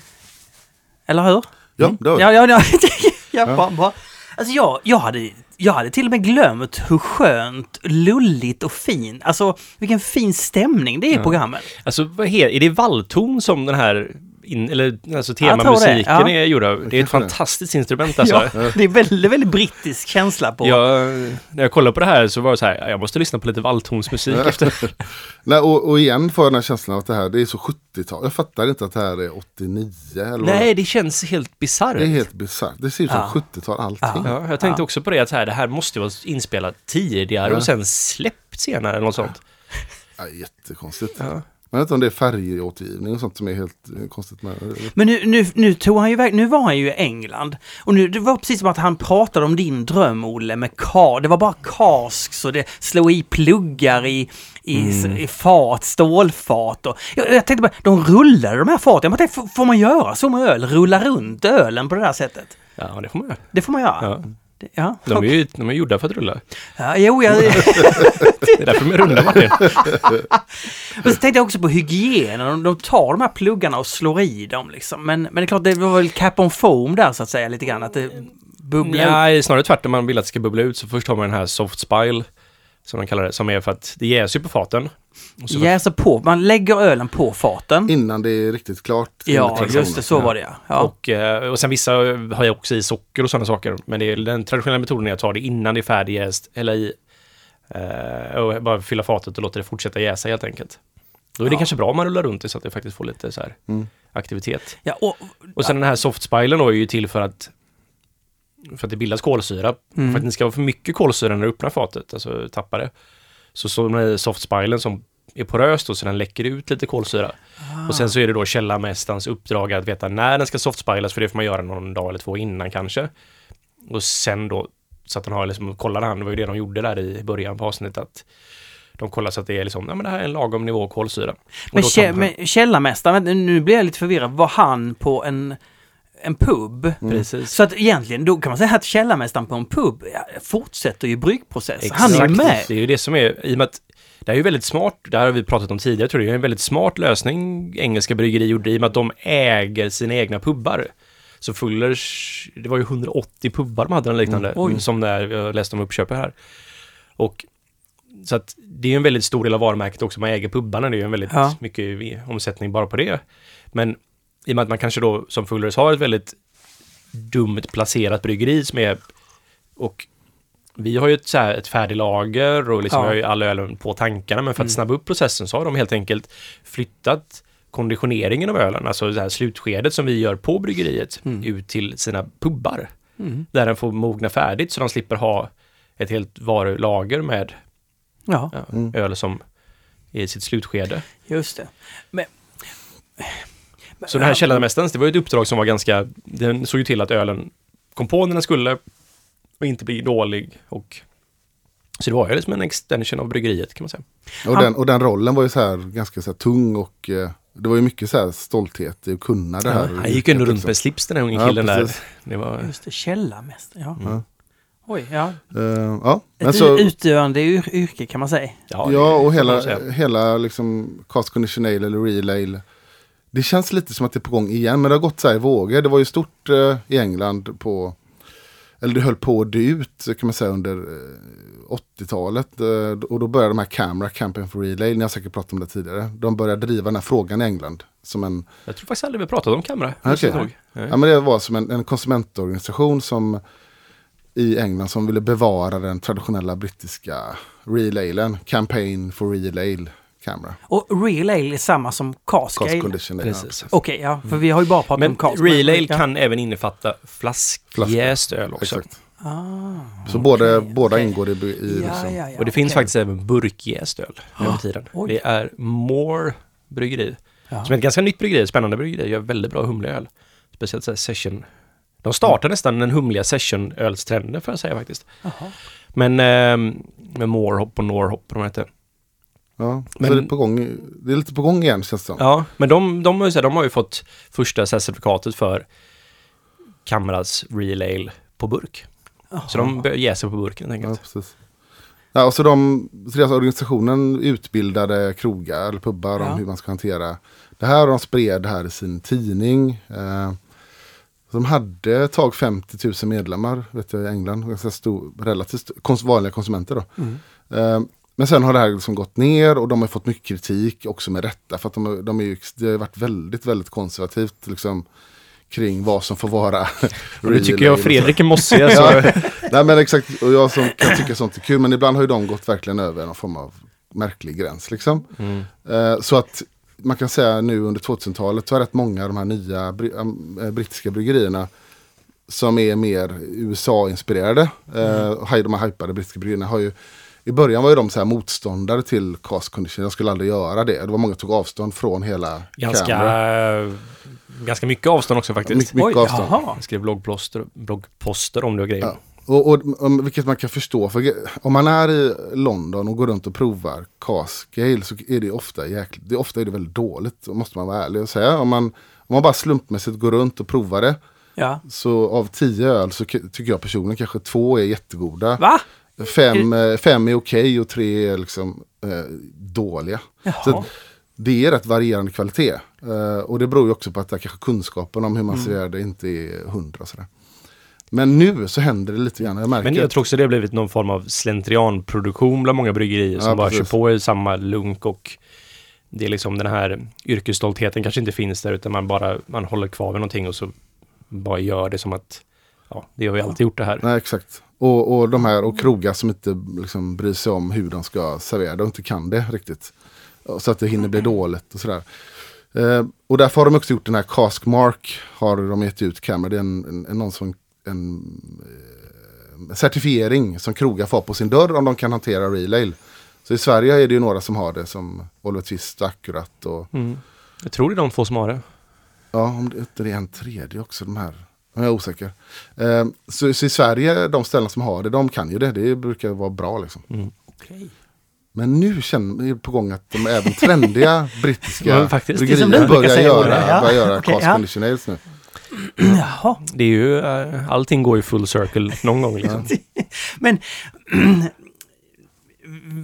Eller hur? Ja, det har Ja, ja, ja. ja, Ja. Bra, bra. Alltså jag, jag, hade, jag hade till och med glömt hur skönt, lulligt och fint, alltså vilken fin stämning det är i Ja. programmet. Alltså, vad he- är det vallton som den här, in, eller alltså temamusiken ja. är gjord av? Det är ett fantastiskt instrument alltså. Ja, det är väldigt, väldigt brittisk känsla på. Jag, när jag kollade på det här så var det så här, jag måste lyssna på lite valltonsmusik efter. Nej, och, och igen får jag den här känslan av att det här det är så 70-tal. Jag fattar inte att det här är 89 eller Nej, det känns helt bisarrt. det är. helt bisarrt. Det ser ut som Ja. 70-tal allting. Ja, jag tänkte Ja. också på det att här, det här måste vara inspelat tidigare Ja. och sen släppt senare eller något sånt. Ja, jättekonstigt. Ja. Jag vet inte om det är färgåtergivning och sånt som är helt eh, konstigt med Men nu, nu, nu tog han ju iväg, nu var han ju i England. Och nu, det var precis som att han pratade om din dröm, Olle, med kar. Det var bara kasks och det slog i pluggar i, i, i fat, stålfat. Och, jag, jag tänkte bara, de rullade de här faten. Jag tänkte, får, man göra så med öl? Rulla runt ölen på det där sättet? Ja, det får man göra. Det får man göra. Ja. Ja, De är ju de är gjorda för att rulla. ja jo, jag, Det är därför de är runda, Martin. Men så tänkte jag också på hygienen. De, tar de här pluggarna och slår i dem liksom. Men, men det är klart, det var väl cap on foam där så att säga lite grann. Att det bubblar ut. Nej, snarare tvärtom. Man vill att det ska bubbla ut. Så först har man den här soft spile, som de kallar det, som är för att det jäser ju på faten. Och så Jäser på, man lägger ölen på faten. Innan det är riktigt klart. Ja, just det, så var det ja. ja. Och, eh, och sen vissa har jag också i socker och sådana saker. Men det är, den traditionella metoden är att ta det innan det är färdigjäst, eller i, eh, och bara fylla fatet och låta det fortsätta jäsa helt enkelt. Då är det Ja. kanske bra om man rullar runt det så att det faktiskt får lite så här Mm. aktivitet. ja och, Och sen den här softspilen då är ju till för att för att det bildas kolsyra. Mm. För att det ska vara för mycket kolsyra när du öppnar fatet, alltså tappar det. Så den här softspilen som är porös då, så den läcker ut lite kolsyra. Och sen så är det då källarmästarens uppdrag att veta när den ska softspilas, för det får man göra någon dag eller två innan kanske. Och sen då, så att den har liksom, kollar han, det var ju det de gjorde där i början på avsnittet, att de kollar så att det är liksom, ja men det här är en lagom nivå kolsyra. Men, kä, men källarmästaren, nu blir jag lite förvirrad. Var han på en, en pub? Precis. Så att egentligen, då kan man säga att källarmästaren på en pub fortsätter ju bryggprocessen. Han är ju med. Det är ju det som är, i och med att det är ju väldigt smart, det här har vi pratat om tidigare tror jag, det är en väldigt smart lösning engelska bryggeri gjorde i och med att de äger sina egna pubbar. Så Fullers, det var ju 180 pubbar de hade eller liknande, Mm, oj. som när jag läste om uppköpet här. Och så att det är en väldigt stor del av varumärket också, man äger pubbarna, det är ju en väldigt Ja. mycket omsättning bara på det. Men i och med att man kanske då som Fullers har ett väldigt dumt placerat bryggeri som är och vi har ju ett, så här, ett färdiglager och liksom Ja. vi har ju all ölen på tankarna men för att Mm. snabba upp processen så har de helt enkelt flyttat konditioneringen av ölen, alltså det här slutskedet som vi gör på bryggeriet Mm. ut till sina pubbar. Mm. Där den får mogna färdigt så de slipper ha ett helt varulager med Ja, ja, Mm. öl som är i sitt slutskede. just det. Men, Så den här källarmästarens, det var ju ett uppdrag som var ganska, den såg ju till att ölen kom på när den skulle och inte bli dålig och så det var ju liksom en extension av bryggeriet kan man säga. Och, den, och den rollen var ju så här ganska så här tung och eh, det var ju mycket så här stolthet i att kunna det här. Han gick ju ändå runt också. med slips den här unge Ja, killen där. precis. Det var, Just det, källarmästare, ja. Ja. Oj, ja. Eh, ja, men Ett så, utdöende yr- yrke kan man säga. ja, ja, och hela, hela liksom cast condition ale eller real ale. Det känns lite som att det är på gång igen, men det har gått så här i vågor. Det var ju stort eh, i England på, eller det höll på att dö ut kan man säga under eh, 80-talet. Eh, och då började de här Camera, Campaign for Real Ale, ni har säkert pratat om det tidigare. De började driva den här frågan i England. Som en, Jag tror faktiskt aldrig vi pratat om tag. Nej. ja, men det var som en, en konsumentorganisation som i England som ville bevara den traditionella brittiska Real Alen. Campaign for Real Ale Camera. Och real ale är samma som cask Cost ale. condition. Precis. Okej, ja, för vi har ju bara pratat Men om cask. real ale ja. kan även innefatta flaskjäst öl också. Exakt. Ah, Så både, okej, båda okej. ingår i, i Ja, liksom. ja, ja, Och det finns faktiskt även burkjäst öl nu för tiden. oj. Det är More bryggeri. Ja. Som är ett ganska nytt bryggeri, spännande bryggeri, gör väldigt bra humlig öl. Speciellt så här session. De startar nästan den humliga session-ölstrenden får jag säga faktiskt. Jaha. Men eh, med More Hop och Norhop de heter. Ja, Men- så det är, på gång, det är lite på gång igen känns det som. Ja, men de, de, har ju de har ju fått första certifikatet för Kamras Real Ale på burk. Så de börjar jäsa på burken helt Ja, enkelt. precis. Ja, och så de, så deras organisationen utbildade krogar eller pubbar Ja. om hur man ska hantera det här. Och de spred det här i sin tidning. Eh, de hade ett tag 50 000 medlemmar vet jag, i England. Ganska stor, relativt stor, kons, vanliga konsumenter. Då. Mm. Eh, men sen har det här liksom gått ner och de har fått mycket kritik också med rätta. För att de, de är ju, det har varit väldigt, väldigt konservativt liksom, kring vad som får vara. Nu tycker jag. Fredrik är mossig. Så. Ja, nej men exakt, och jag som kan tycka sånt är kul. Men ibland har ju de gått verkligen över någon form av märklig gräns. Liksom. Mm. Eh, så att man kan säga nu under 2000-talet så har rätt många av de här nya eh, brittiska bryggerierna som är mer USA-inspirerade, eh, och de här hypade brittiska bryggerierna har ju i början var ju de så här motståndare till cast condition. Jag skulle aldrig göra det. Det var många som tog avstånd från hela Ganska, ganska mycket avstånd också faktiskt. Mycket, mycket Oj, avstånd. jaha. Jag skrev bloggposter, bloggposter om det och grejer. Ja. Och, och, om- vilket man kan förstå. För om man är i London och går runt och provar cask ale så är det ofta jäkligt, det, ofta är det väldigt dåligt. Då måste man vara ärlig och säga. Om man, om man bara slumpmässigt går runt och provar det. Ja. Så av tio öl så tycker jag personligen kanske två är jättegoda. Va? Fem, eh, fem är okej och tre är liksom eh, dåliga. Så Jaha. det är rätt varierande kvalitet. Eh, och det beror ju också på att kanske kunskapen om hur man serverar det inte är hundra. Sådär. Men nu så händer det lite grann. Jag märker Men jag tror också det har blivit någon form av slentrianproduktion bland många bryggerier som Ja, bara precis. kör på i samma lunk och det är liksom den här yrkesstoltheten kanske inte finns där utan man bara man håller kvar vid någonting och så bara gör det som att ja, det har vi alltid gjort det här. Nej, exakt. Och, och de här och krogar som inte liksom, bryr sig om hur de ska servera det och inte kan det riktigt. Så att det hinner bli dåligt och sådär. Eh, och därför har de också gjort den här Cask Mark. Har de gett ut Cameron. Det är en, en, en, någon som, en eh, certifiering som krogar får på sin dörr om de kan hantera real ale. Så i Sverige är det ju några som har det som Oliver Twist och Akkurat. Och, Mm. Jag tror det är de två som har det. Ja, om det inte är en tredje också, de här. Jag är osäker. Eh, så, så i Sverige, de ställen som har det, de kan ju det. Det brukar vara bra liksom. Mm. Okej. Men nu känner jag på gång att de även trendiga brittiska Ja, faktiskt. Det är som bryggerier du brukar börjar göra. Ja, börjar göra okej, cast ja. condition ales nu. Jaha. Det är ju, eh, allting går ju full circle någon gång liksom. Men...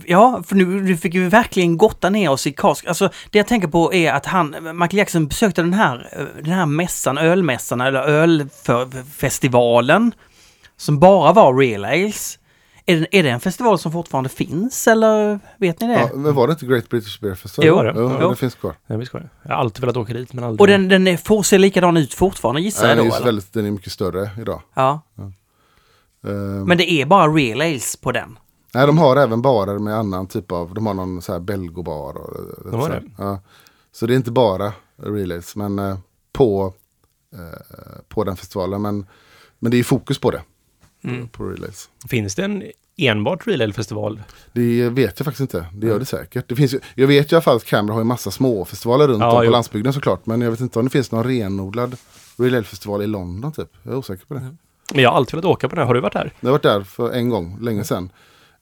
Ja, för nu, nu fick vi verkligen gotta ner oss i kask. Alltså, det jag tänker på är att han, Michael Jackson besökte den här, den här mässan, ölmässan eller ölfestivalen som bara var real ales. Är det, är det en festival som fortfarande finns eller vet ni det? Ja, men var det inte Great British Beer Festival? Jo, jo, Jo. det finns kvar. Ja, visst går det. Jag har alltid velat åka dit men aldrig. Och den, den är, får se likadan ut fortfarande gissar jag Den är, då? Eller? väldigt, den är mycket större idag. Ja, Eh, men det är bara real ales på den? Nej, de har även barer med annan typ av, de har någon så här belgobar. Och, De har så, det? Ja. så det är inte bara relays, men eh, på, eh, på den festivalen. Men, men det är fokus på det. Mm. På relays. Finns det en enbart real ale festival? Det vet jag faktiskt inte. Det gör det säkert. Det finns ju, jag vet ju i alla fall att Canberra har en massa små festivaler runt Ja, om på jo. landsbygden såklart. Men jag vet inte om det finns någon renodlad relay festival i London typ. Jag är osäker på det. Men jag har alltid velat åka på den. Har du varit där? Jag har varit där för en gång, länge sedan.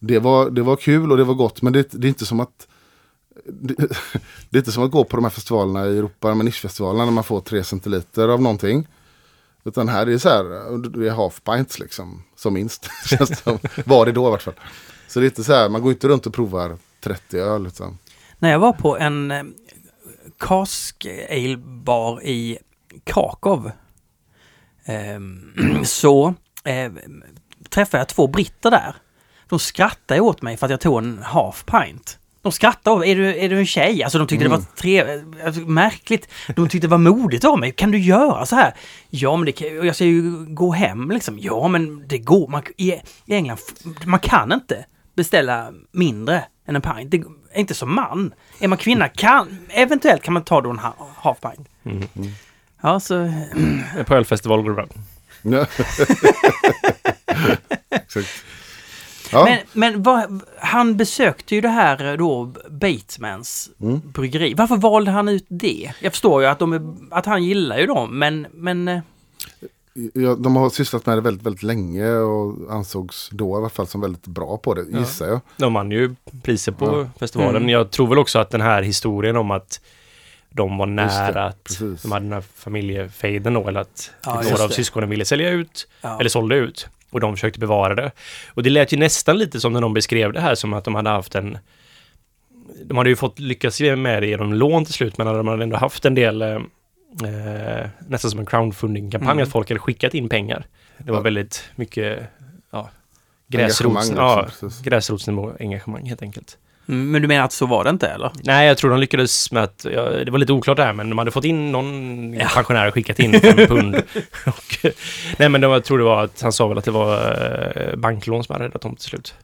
Det var, det var kul och det var gott, men det, det är inte som att det, det är inte som att gå på de här festivalerna i Europa, med nischfestivalerna, när man får tre centiliter av någonting. Utan här är det så här, det är half pints liksom, som minst. Som. Var det då i vart fall. Så det är inte så här, man går inte runt och provar 30 öl. Utan, När jag var på en eh, cask ale bar i Krakow Eh, så eh, träffade jag två britter där. De skrattade åt mig för att jag tog en half pint. De skrattade åt är du, är du en tjej? Alltså de tyckte det var trevligt, alltså, märkligt. De tyckte det var modigt av mig. Kan du göra så här? Ja, men det kan, jag ska ju gå hem liksom. Ja, men det går. Man, i, I England, man kan inte beställa mindre än en pint. Det är inte som man. Är man kvinna kan, eventuellt kan man ta då en ha- half pint. Mm. Ja, så... På ölfestival går det bra. ja. Exakt. Ja, Men, men vad, han besökte ju det här eh, då, Batesmans Mm. bryggeri. Varför valde han ut det? Jag förstår ju att, de är, att han gillar ju dem, men... men eh, ja, de har sysslat med det väldigt, väldigt länge och ansågs då i alla fall som väldigt bra på det, gissar jag. De vann ju priser på Ja. festivalen. Mm. Jag tror väl också att den här historien om att de var Just det, nära att precis. de hade den här familjefejden då, eller att Ja, några av det. syskonen ville sälja ut, ja. eller sålde ut. Och de försökte bevara det. Och det lät ju nästan lite som när de beskrev det här som att de hade haft en... De hade ju fått lyckas med det genom lån till slut, men de hade ändå haft en del... Eh, eh nästan som en crowdfunding-kampanj, mm. att folk hade skickat in pengar. Det var ja. väldigt mycket ja, gräsrots, ja, gräsrotsnivå engagemang helt enkelt. Men du menar att så var det inte eller? Nej, jag tror de lyckades med att, ja, det var lite oklart det här, men de hade fått in någon ja. pensionär skickat in fem pund. och, nej, men jag tror det var att han sa väl att det var eh, banklån som hade räddat dem till slut.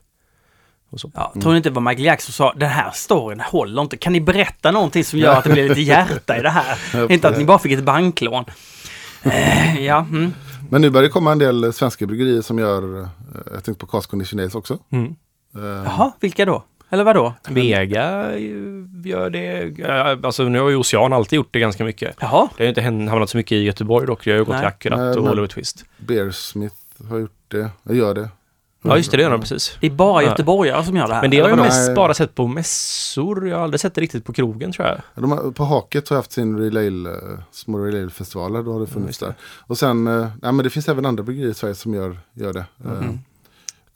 Ja, tror ni inte vad Michael Jackson sa? Den här storyn håller inte. Kan ni berätta någonting som gör att det blir lite hjärta i det här? inte att ni bara fick ett banklån. Uh, ja, mm. Men nu börjar det komma en del svenska bryggerier som gör, eh, jag tänkte på Cask Condition också. Mm. Uh, Jaha, vilka då? Eller vadå? Vega gör det. Alltså nu har ju Ocean alltid gjort det ganska mycket. Jaha. Det har inte hamnat så mycket i Göteborg dock. Jag har ju gått till Akkurat och Oliver Twist. Bearsmith har gjort det. Jag gör det. Ja just det, det gör de precis. Det är bara göteborgare ja. som gör det här. Men det har jag mest bara sett på mässor. Jag har aldrig sett det riktigt på krogen tror jag. De har, på Haket har jag haft sin Relay, små Relay-festivaler. Då har det funnits mm, där. Och sen, eh, ja men det finns även andra bryggerier i Sverige som gör, gör det. Mm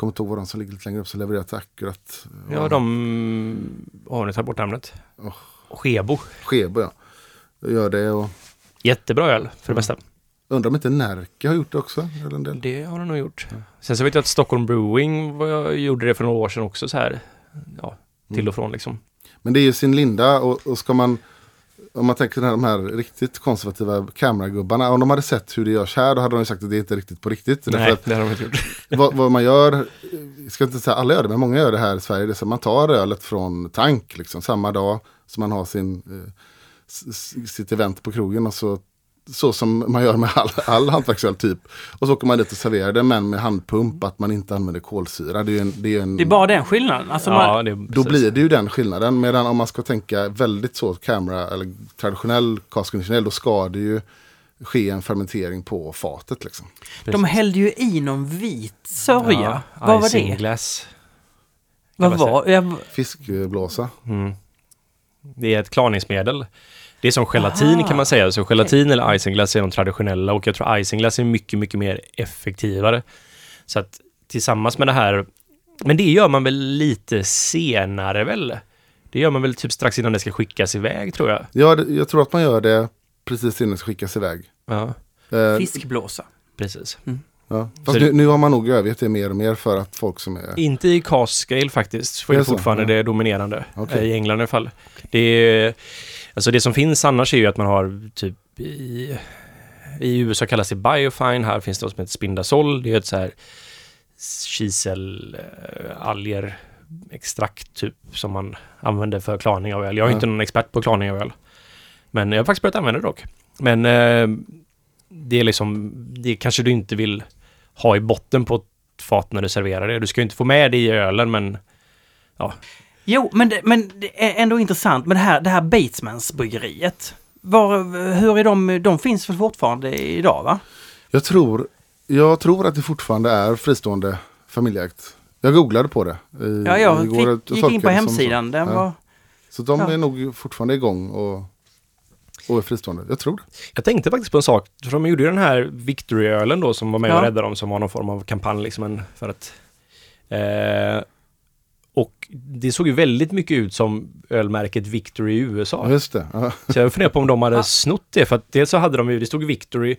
kommer inte ihåg vad de som ligger lite längre upp som levererar till Akkurat. Ja, de... Har ni tagit bort namnet? Oh. Skebo. Skebo, ja. Jag gör det och... Jättebra öl, för det bästa. Undrar om inte Närke har gjort det också? Eller en del. Det har de nog gjort. Ja. Sen så vet jag att Stockholm Brewing var, gjorde det för några år sedan också så här. Ja, till mm. och från liksom. Men det är ju sin linda och, och ska man om man tänker de här riktigt konservativa kameragubbarna. Om de hade sett hur det görs här då hade de sagt att det är inte riktigt på riktigt. Nej, att, det har de inte gjort. vad, vad, man gör, jag ska inte säga alla gör det, men många gör det här i Sverige. Det är så man tar ölet från tank liksom, samma dag som man har sin, eh, sitt event på krogen och så så som man gör med all, all hantverksöl typ. Och så åker man dit och serverar det men med handpump att man inte använder kolsyra. Det är, en, det är, en, det är bara den skillnaden? Alltså ja, man... då blir det ju den skillnaden. Medan om man ska tänka väldigt så camera eller traditionell cask då ska det ju ske en fermentering på fatet. Liksom. De hällde ju i någon vit sörja. Ja, Vad var det? Glass. Vad var det? Fiskblåsa. Mm. Det är ett klarningsmedel det är som gelatin Aha, kan man säga. Så gelatin okay. eller isinglass är de traditionella och jag tror isinglass är mycket, mycket mer effektivare. Så att tillsammans med det här, men det gör man väl lite senare väl? Det gör man väl typ strax innan det ska skickas iväg tror jag. Ja, jag tror att man gör det precis innan det ska skickas iväg. Ja. Eh, Fiskblåsa. Precis. Mm. Ja. Fast nu, nu, har man nog övergett det mer och mer för att folk som är... Inte i cast scale faktiskt. För det är fortfarande ja. det dominerande. Okay. I England i alla fall. Det är Alltså det som finns annars är ju att man har typ i, i USA kallas det biofine, här finns det något som heter spindazol. Det är ett så här kiselalger extrakt typ som man använder för klarning av öl. Jag är mm. inte någon expert på klarning av öl. Men jag har faktiskt börjat använda det dock. Men äh, det är liksom, det kanske du inte vill ha i botten på ett fat när du serverar det. Du ska ju inte få med det i ölen men ja, Jo, men det, men det är ändå intressant med det här, det här Batesmans bryggeriet. Var, hur är de, de finns väl fortfarande idag va? Jag tror, jag tror att det fortfarande är fristående familjeägt. Jag googlade på det. I, ja, jag igår, fick, gick in på hemsidan. Den ja. var, så de ja. är nog fortfarande igång och, och är fristående. Jag tror det. Jag tänkte faktiskt på en sak. För de gjorde ju den här Victory-ölen då som var med ja. och räddade dem som var någon form av kampanj liksom för att eh, och det såg ju väldigt mycket ut som ölmärket Victory i USA. Just det. Ja. Så jag funderar på om de hade snott det. För att dels så hade de ju, det stod Victory,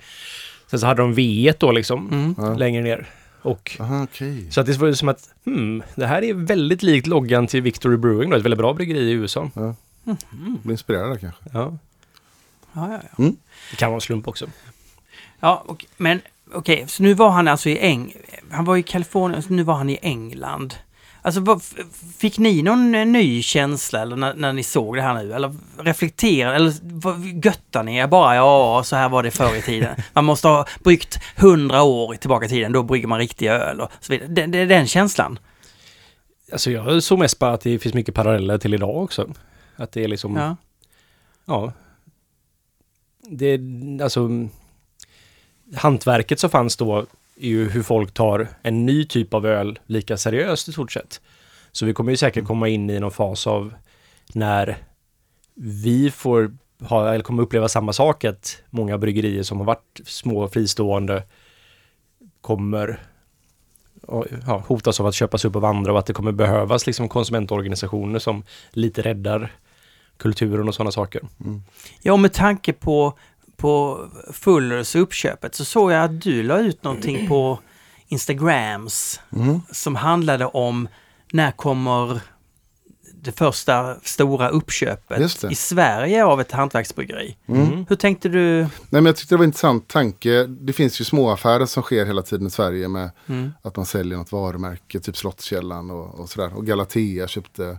sen så hade de V då liksom, mm. längre ner. Och, Aha, okay. Så att det var ju som att, hmm, det här är väldigt likt loggan till Victory Brewing då, ett väldigt bra bryggeri i USA. Ja. Mm. Blir inspirerad kanske. Ja. Ja, ja, ja. Mm. Det kan vara en slump också. Ja, och, men okej, okay, så nu var han alltså i Eng... Han var i Kalifornien, så nu var han i England. Alltså, fick ni någon eh, ny känsla eller när, när, ni såg det här nu? Eller reflekterade, eller göttar ni er bara? Ja, så här var det förr i tiden. Man måste ha bryggt hundra år tillbaka i tiden, då brygger man riktig öl och så vidare. Det, det, den känslan. Alltså jag såg mest bara att det finns mycket paralleller till idag också. Att det är liksom... Ja. Ja. Det, alltså... Hantverket som fanns då är ju hur folk tar en ny typ av öl lika seriöst i stort sett. Så vi kommer ju säkert komma in i någon fas av när vi får ha, eller kommer uppleva samma sak, att många bryggerier som har varit små fristående kommer ja, hotas av att köpas upp av andra och att det kommer behövas liksom konsumentorganisationer som lite räddar kulturen och sådana saker. Ja, och med tanke på, på Fullers uppköpet så såg jag att du la ut någonting på Instagrams Mm. som handlade om när kommer det första stora uppköpet i Sverige av ett hantverksbryggeri. Mm. Hur tänkte du? Nej, men jag tyckte det var en intressant tanke. Det finns ju små affärer som sker hela tiden i Sverige med Mm. att man säljer något varumärke, typ Slottskällan och, och sådär. Och Galatea köpte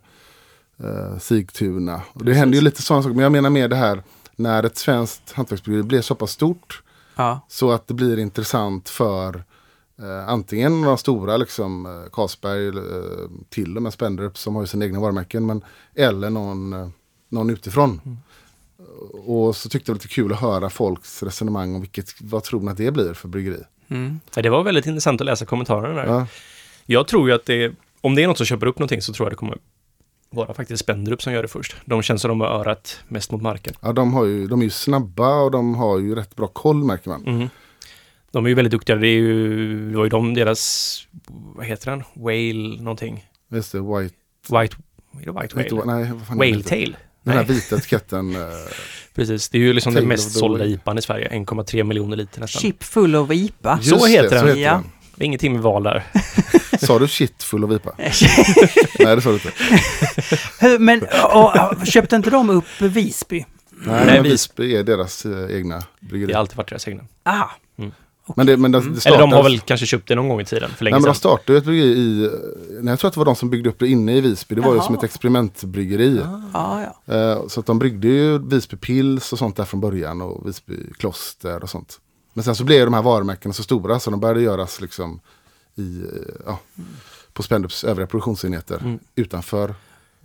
eh, Sigtuna. Och det händer ju lite sådana saker. Men jag menar mer det här när ett svenskt hantverksbryggeri blir så pass stort Ja, så att det blir intressant för eh, antingen de stora, liksom eh, Carlsberg, eh, till och med Spendrup som har sina egna varumärken, men, eller någon, eh, någon utifrån. Och så tyckte jag det var lite kul att höra folks resonemang om vilket, vad tror ni att det blir för bryggeri? mm. Ja, Det var väldigt intressant att läsa kommentarerna där. Ja, Jag tror ju att det, om det är något som köper upp någonting så tror jag det kommer vara faktiskt Spendrup som gör det först. De känns som de har örat mest mot marken. ja de, har ju, de är ju snabba och de har ju rätt bra koll märker man. Mhm. De är ju väldigt duktiga. Det, är ju, det var ju de, deras, vad heter den? Whale någonting. Just det, white, White, är det white inte, whale? nej, vad fan Whale det? tail. Den här Nej, vita etiketten. eh, precis. Det är ju liksom den mest sålda. IPan i Sverige. 1,3 miljoner liter nästan. Chip full of IPA. Så just heter den. Så heter Ja. den. Det ingenting med val där. Sa du shit full av vipa? Nej det sa du inte. Men och, och, köpte inte de upp Visby? Nej, Nej, Visby är deras eh, egna Det bryggeri. har alltid varit deras egna. Ah, Men det, men det, det Eller startades, de har väl kanske köpt det någon gång i tiden, för länge Nej men de startade ju ett bryggeri i, nej, jag tror att det var de som byggde upp det inne i Visby. Det var ju Jaha. som ett experimentbryggeri. ja, ja. Eh, så att de bryggde ju Visby Pils och sånt där från början och Visby Kloster och sånt. Men sen så blev de här varumärkena så stora så de började göras liksom i, eh, ja, på Spendrups övriga produktionsenheter Mm. utanför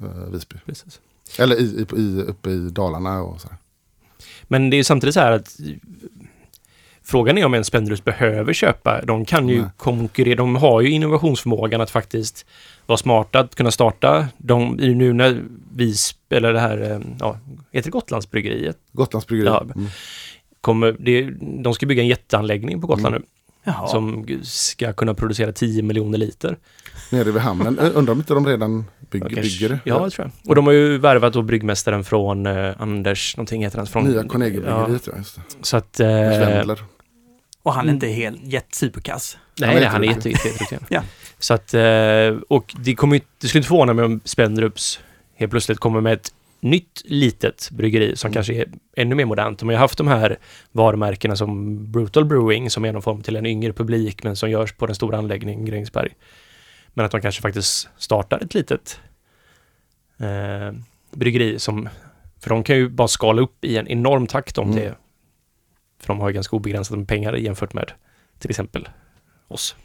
eh, Visby. Precis. Eller i, i, uppe i Dalarna och så. här. Men det är samtidigt så här att Frågan är om en Spendrups behöver köpa. De kan ju Nej. konkurrera. De har ju innovationsförmågan att faktiskt vara smarta, att kunna starta. De, nu när vi spelar det här, eh, ja, heter det Gotlandsbryggeriet? Gotlands bryggeri. Ja. Mm. Kommer, det, de ska bygga en jätteanläggning på Gotland Mm. nu. Jaha. Som ska kunna producera 10 miljoner liter. Nere vid hamnen. Undrar om inte de redan bygger, Ja, kanske- bygger det? Ja, det tror jag. Och de har ju värvat då bryggmästaren från eh, Anders, någonting heter han. Från, Nya Carnegie-bryggeriet Ja. Just det. så att... Eh. Och han är inte helt jättesuperkass. Nej, Han är nej, han är jätteduktig. jätte. Ja. Så att, eh, och det kommer ju, det skulle inte förvåna mig om Spendrups helt plötsligt kommer med ett nytt litet bryggeri som Mm. kanske är ännu mer modernt. De har ju haft de här varumärkena som Brutal Brewing som är någon form till en yngre publik men som görs på den stora anläggningen Grängesberg. Men att de kanske faktiskt startar ett litet eh, bryggeri som, för de kan ju bara skala upp i en enorm takt om Mm. det, för de har ju ganska obegränsat med pengar jämfört med till exempel oss.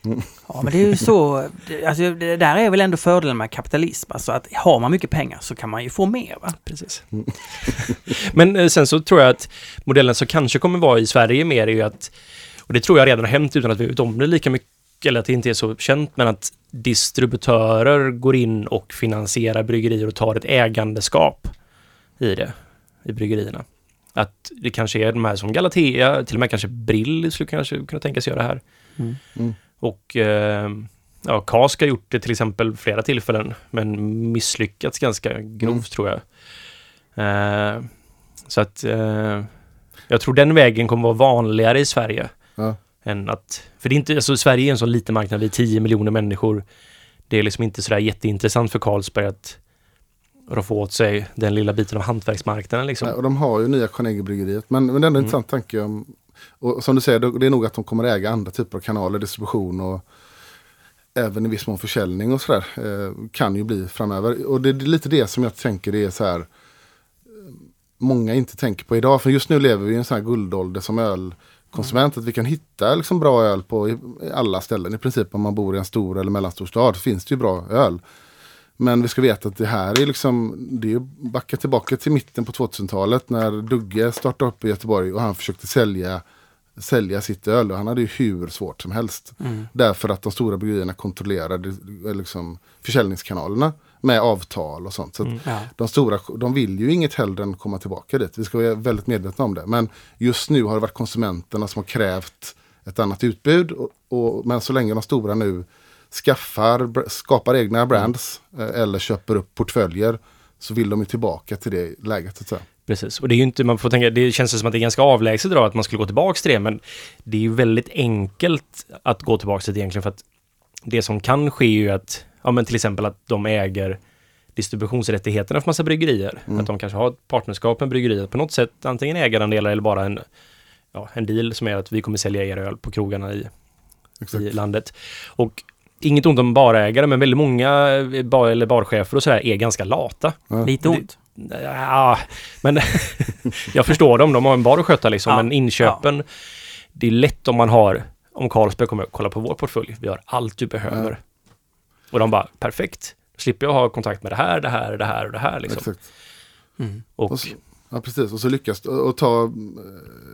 Ja, men det är ju så. det- Alltså, det där är väl ändå fördelen med kapitalism. Alltså att har man mycket pengar så kan man ju få mer. Va? Precis. Men eh, sen så tror jag att modellen som kanske kommer vara i Sverige mer är ju att, och det tror jag redan har hänt utan att vi vet om det lika mycket, eller att det inte är så känt, men att distributörer går in och finansierar bryggerier och tar ett ägandeskap i det, i bryggerierna. Att det kanske är de här som Galatea, till och med kanske Brill skulle kanske kunna tänkas göra det här. Mm. Mm. Och eh, ja, Kask har gjort det till exempel flera tillfällen, men misslyckats ganska grovt tror jag. Eh, så att eh, jag tror den vägen kommer vara vanligare i Sverige. Ja. Än att, för det är inte, alltså Sverige är en sån liten marknad, vi är 10 miljoner människor. Det är liksom inte sådär jätteintressant för Carlsberg att roffa åt sig den lilla biten av hantverksmarknaden liksom. Nej, och de har ju nya Carnegie-bryggeriet. Men, men det är ändå en Mm. intressant tanke. Om, och som du säger, det är nog att de kommer äga andra typer av kanaler, distribution och även i viss mån försäljning och sådär. Eh, kan ju bli framöver. Och det är lite det som jag tänker är så här. Eh, många inte tänker på idag. För just nu lever vi i en sån här guldålder som ölkonsument. Att vi kan hitta liksom bra öl på i, alla ställen. I princip om man bor i en stor eller mellanstor stad finns det ju bra öl. Men vi ska veta att det här är liksom, det är backa tillbaka till mitten på 2000-talet när Dugge startade upp i Göteborg och han försökte sälja, sälja sitt öl och han hade ju hur svårt som helst. Mm. Därför att de stora bryggerierna kontrollerade eh, liksom, försäljningskanalerna med avtal och sånt. Så Mm. Ja. de stora, de vill ju inget hellre än komma tillbaka dit. Vi ska vara väldigt medvetna om det. Men just nu har det varit konsumenterna som har krävt ett annat utbud. Och, och, men så länge de stora nu skaffar, skapar egna brands eh, eller köper upp portföljer så vill de ju tillbaka till det läget. Så att säga. Precis, och det är ju inte, man får tänka, det känns som att det är ganska avlägset idag att man skulle gå tillbaka till det, men det är ju väldigt enkelt att gå tillbaka till det egentligen för att det som kan ske är ju att, ja men till exempel att de äger distributionsrättigheterna för massa bryggerier. Mm. Att de kanske har ett partnerskap med bryggerier på något sätt, antingen ägarandelar eller bara en, ja, en deal som är att vi kommer sälja er öl på krogarna i, i landet. Och inget ont om barägare, men väldigt många eh, bar, eller barchefer och sådär är ganska lata. Ja. Lite ont. Ja, men jag förstår dem. De har en bar att sköta liksom. Ja, Men inköpen, det är lätt om man har, om Carlsberg kommer och kollar på vår portfölj. Vi har allt du behöver. Och de bara, perfekt. Då slipper jag ha kontakt med det här, det här, det här och det här liksom. Exakt. Mm. Och, Och så, ja, precis. Och så lyckas och, ta eh,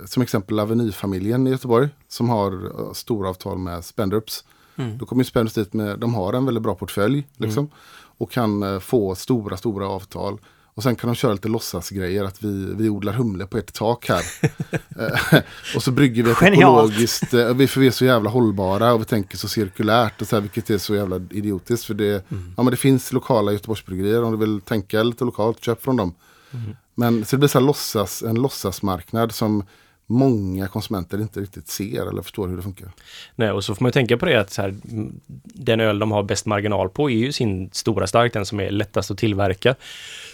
som exempel Aveny-familjen i Göteborg som har eh, stora avtal med Spendrups. Mm. Då kommer ju Spendrups dit med, de har en väldigt bra portfölj liksom. Och kan eh, få stora, stora avtal. Och sen kan de köra lite låtsasgrejer att vi, vi odlar humle på ett tak här. Eh, och så brygger vi ett Genialt. ekologiskt, eh, för vi är så jävla hållbara och vi tänker så cirkulärt och så här, vilket är så jävla idiotiskt. För det, ja, men det finns lokala Göteborgsbryggerier om du vill tänka lite lokalt, köp från dem. Men så det blir så här låtsas, en låtsasmarknad som många konsumenter inte riktigt ser eller förstår hur det funkar. nej, och så får man ju tänka på det att här, den öl de har bäst marginal på är ju sin stora stark, den som är lättast att tillverka.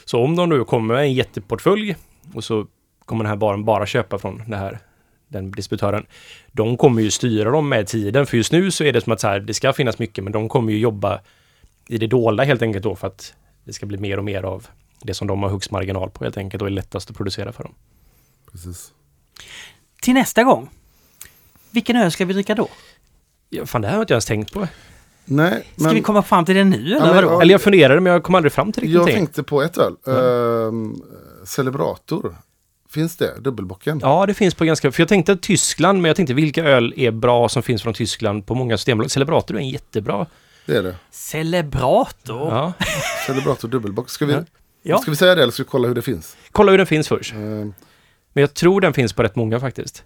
Så om de nu kommer med en jätteportfölj och så kommer den här baren bara köpa från det här, den distributören. De kommer ju styra dem med tiden, för just nu så är det som att så här, det ska finnas mycket, men de kommer ju jobba i det dolda helt enkelt då för att det ska bli mer och mer av det som de har högst marginal på helt enkelt och är lättast att producera för dem. Precis. Till nästa gång. Vilken öl ska vi dricka då? Ja, fan, det här har inte jag ens tänkt på. Nej, Ska vi komma fram till det nu eller men- vadå? ja. Eller jag funderade, men jag kom aldrig fram till riktigt jag tänkte på ett öl. Ehm, Celebrator. Finns det? Dubbelbocken? Ja, det finns på ganska... För jag tänkte Tyskland, men jag tänkte vilka öl är bra som finns från Tyskland på många systembolag. Celebrator är en jättebra. Det är det. Celebrator? Ja. Celebrator dubbelbock. Ska vi, Ja. Ja. ska vi säga det eller ska vi kolla hur det finns? Kolla hur den finns först. Ehm, Men jag tror den finns på rätt många faktiskt.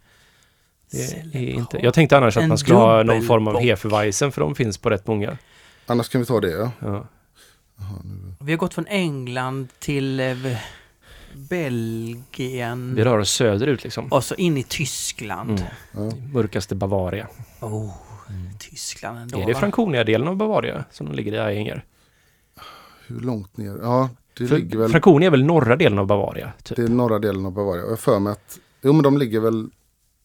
Det är inte... Jag tänkte annars att man skulle ha någon form av. Hefeweizen, för de finns på rätt många. annars kan vi ta det ja. Ja. Vi har gått från England till eh, Belgien Vi rör oss söderut liksom. och så in i Tyskland. Mm. ja. Mörkaste Bavaria. Oh, Tyskland ändå är det va? Franconia-delen av Bavaria som de ligger i Ainger? Hur långt ner? Ja, det För ligger väl... Franconia är väl norra delen av Bavaria? Typ. Det är norra delen av Bavaria. Och jag för mig att, jo men de ligger väl,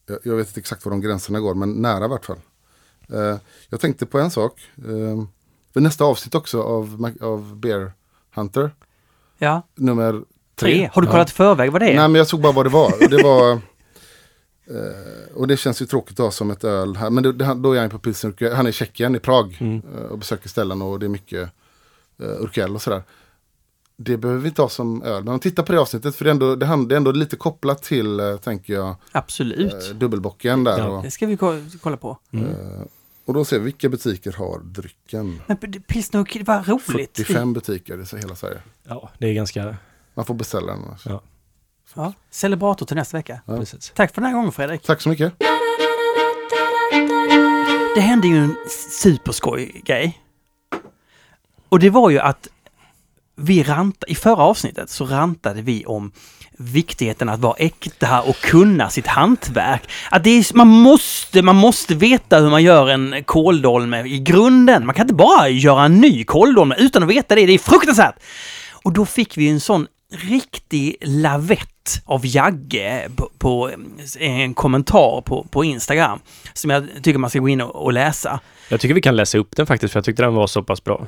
jag, jag vet inte exakt var de gränserna går, men nära i vart fall. Eh, jag tänkte på en sak. Uh, för nästa avsnitt också av, av Bear Hunter, Ja, nummer tre. tre. Har du kollat i förväg vad det är? Nej men jag såg bara vad det var. Och det var eh, och det känns ju tråkigt att ha som ett öl här. Men det, det, då är han på Pilsner. Han är i Tjeckien, i Prag. Mm. eh, och besöker ställen och det är mycket uh, Urquell och sådär. Det behöver vi inte ha som öl. Men titta på det avsnittet för det är ändå, det är ändå lite kopplat till, eh, tänker jag, Absolut. eh, dubbelbocken där. Ja. Och, Det ska vi ko- kolla på. Mm. eh, och då ser vi vilka butiker har drycken. Men pilsner var roligt. 45 butiker i hela Sverige. Ja, det är ganska... Man får beställa den annars. Ja. Ja, celebrator till nästa vecka. Ja. Precis. Tack för den här gången Fredrik. Tack så mycket. Det hände ju en superskoj grej. Och det var ju att vi rant, i förra avsnittet så rantade vi om viktigheten att vara äkta och kunna sitt hantverk. Att det är, man, måste, man måste veta hur man gör en kåldolme i grunden. Man kan inte bara göra en ny kåldolme utan att veta det. Det är fruktansvärt! Och då fick vi en sån riktig lavett av Jagge på, på eh, en kommentar på, på Instagram som jag tycker man ska gå in och, och läsa. Jag tycker vi kan läsa upp den faktiskt, för jag tyckte den var så pass bra.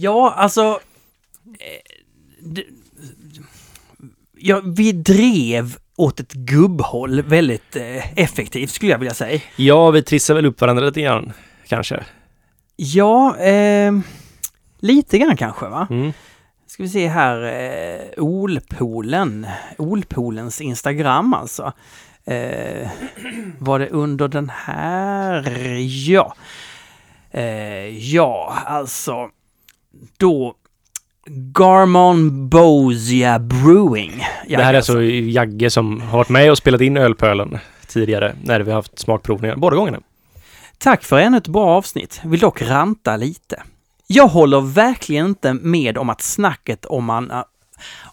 Ja, alltså... eh, d- Ja, vi drev åt ett gubbhåll väldigt eh, effektivt skulle jag vilja säga. Ja, vi trissar väl upp varandra lite grann, kanske. Ja, eh, lite grann kanske va? Mm. Ska vi se här, eh, Olpoolen, Olpoolens Instagram alltså. Eh, var det under den här? Ja. Eh, ja, alltså. Då Garmon Bosia Brewing. Det här är alltså Jagge som har varit med och spelat in ölpölen tidigare när vi har haft smakprovningar, båda gångerna. Tack för ännu ett bra avsnitt. Vill dock ranta lite. Jag håller verkligen inte med om att snacket om, man,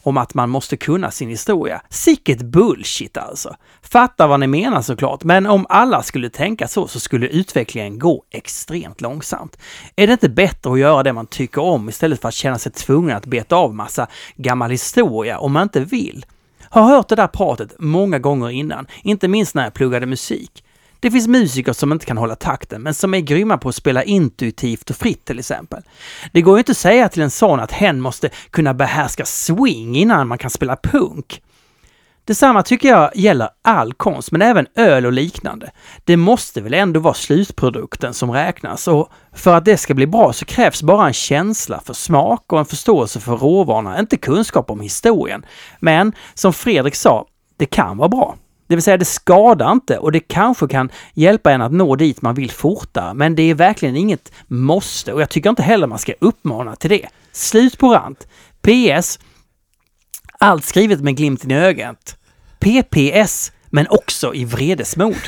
om att man måste kunna sin historia. Sicket bullshit alltså. Fattar vad ni menar såklart, men om alla skulle tänka så så skulle utvecklingen gå extremt långsamt. Är det inte bättre att göra det man tycker om istället för att känna sig tvungen att beta av massa gammal historia om man inte vill? Har hört det där pratet många gånger innan, inte minst när jag pluggade musik. Det finns musiker som inte kan hålla takten, men som är grymma på att spela intuitivt och fritt till exempel. Det går ju inte att säga till en sån att hen måste kunna behärska swing innan man kan spela punk. Detsamma tycker jag gäller all konst, men även öl och liknande. Det måste väl ändå vara slutprodukten som räknas och för att det ska bli bra så krävs bara en känsla för smak och en förståelse för råvarorna, inte kunskap om historien. Men som Fredrik sa, det kan vara bra. Det vill säga, det skadar inte och det kanske kan hjälpa en att nå dit man vill fortare, men det är verkligen inget måste och jag tycker inte heller man ska uppmana till det. Slut på rant. PS. Allt skrivet med glimten i ögat. PPS, men också i vredesmod.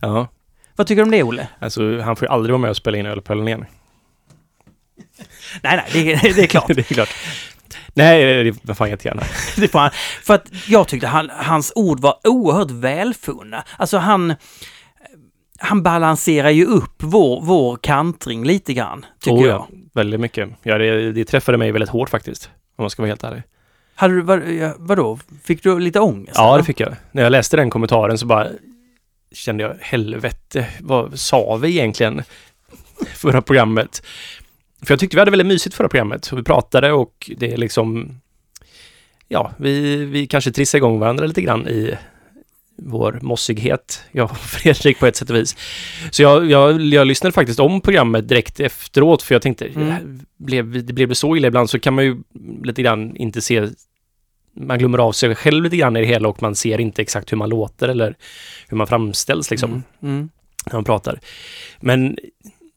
Ja, Vad tycker du om det, Olle? alltså han får ju aldrig vara med och spela in Ölpölen igen. Nej, nej, det, det är klart. det är klart. Nej, det var fan jättegärna. Det får han. För att jag tyckte han, hans ord var oerhört välfunna. Alltså han... Han balanserar ju upp vår, vår kantring lite grann, tycker Oh, jag. ja, väldigt mycket. Ja, det, det träffade mig väldigt hårt faktiskt. Om man ska vara helt ärlig. Hade du, vad, vadå? Fick du lite ångest? Ja, eller? det fick jag. När jag läste den kommentaren så bara kände jag helvete, vad sa vi egentligen förra programmet? För jag tyckte vi hade väldigt mysigt förra programmet vi pratade och det är liksom ja, vi, vi kanske trissar igång varandra lite grann i vår mossighet, jag och Fredrik på ett sätt och vis. Så jag, jag, jag lyssnade faktiskt om programmet direkt efteråt för jag tänkte, Mm. det blev, det blev så illa ibland så kan man ju lite grann inte se man glömmer av sig själv lite grann i det hela och man ser inte exakt hur man låter eller hur man framställs liksom Mm, mm. när man pratar. Men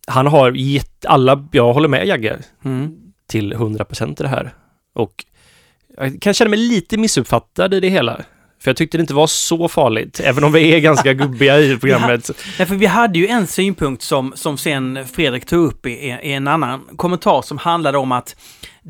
han har gett alla, jag håller med Jagge, Mm. till 100% i det här. Och jag kan känna mig lite missuppfattad i det hela. För jag tyckte det inte var så farligt, även om vi är ganska gubbiga i programmet. Nej, för vi hade ju en synpunkt som, som sen Fredrik tog upp i, i en annan kommentar som handlade om att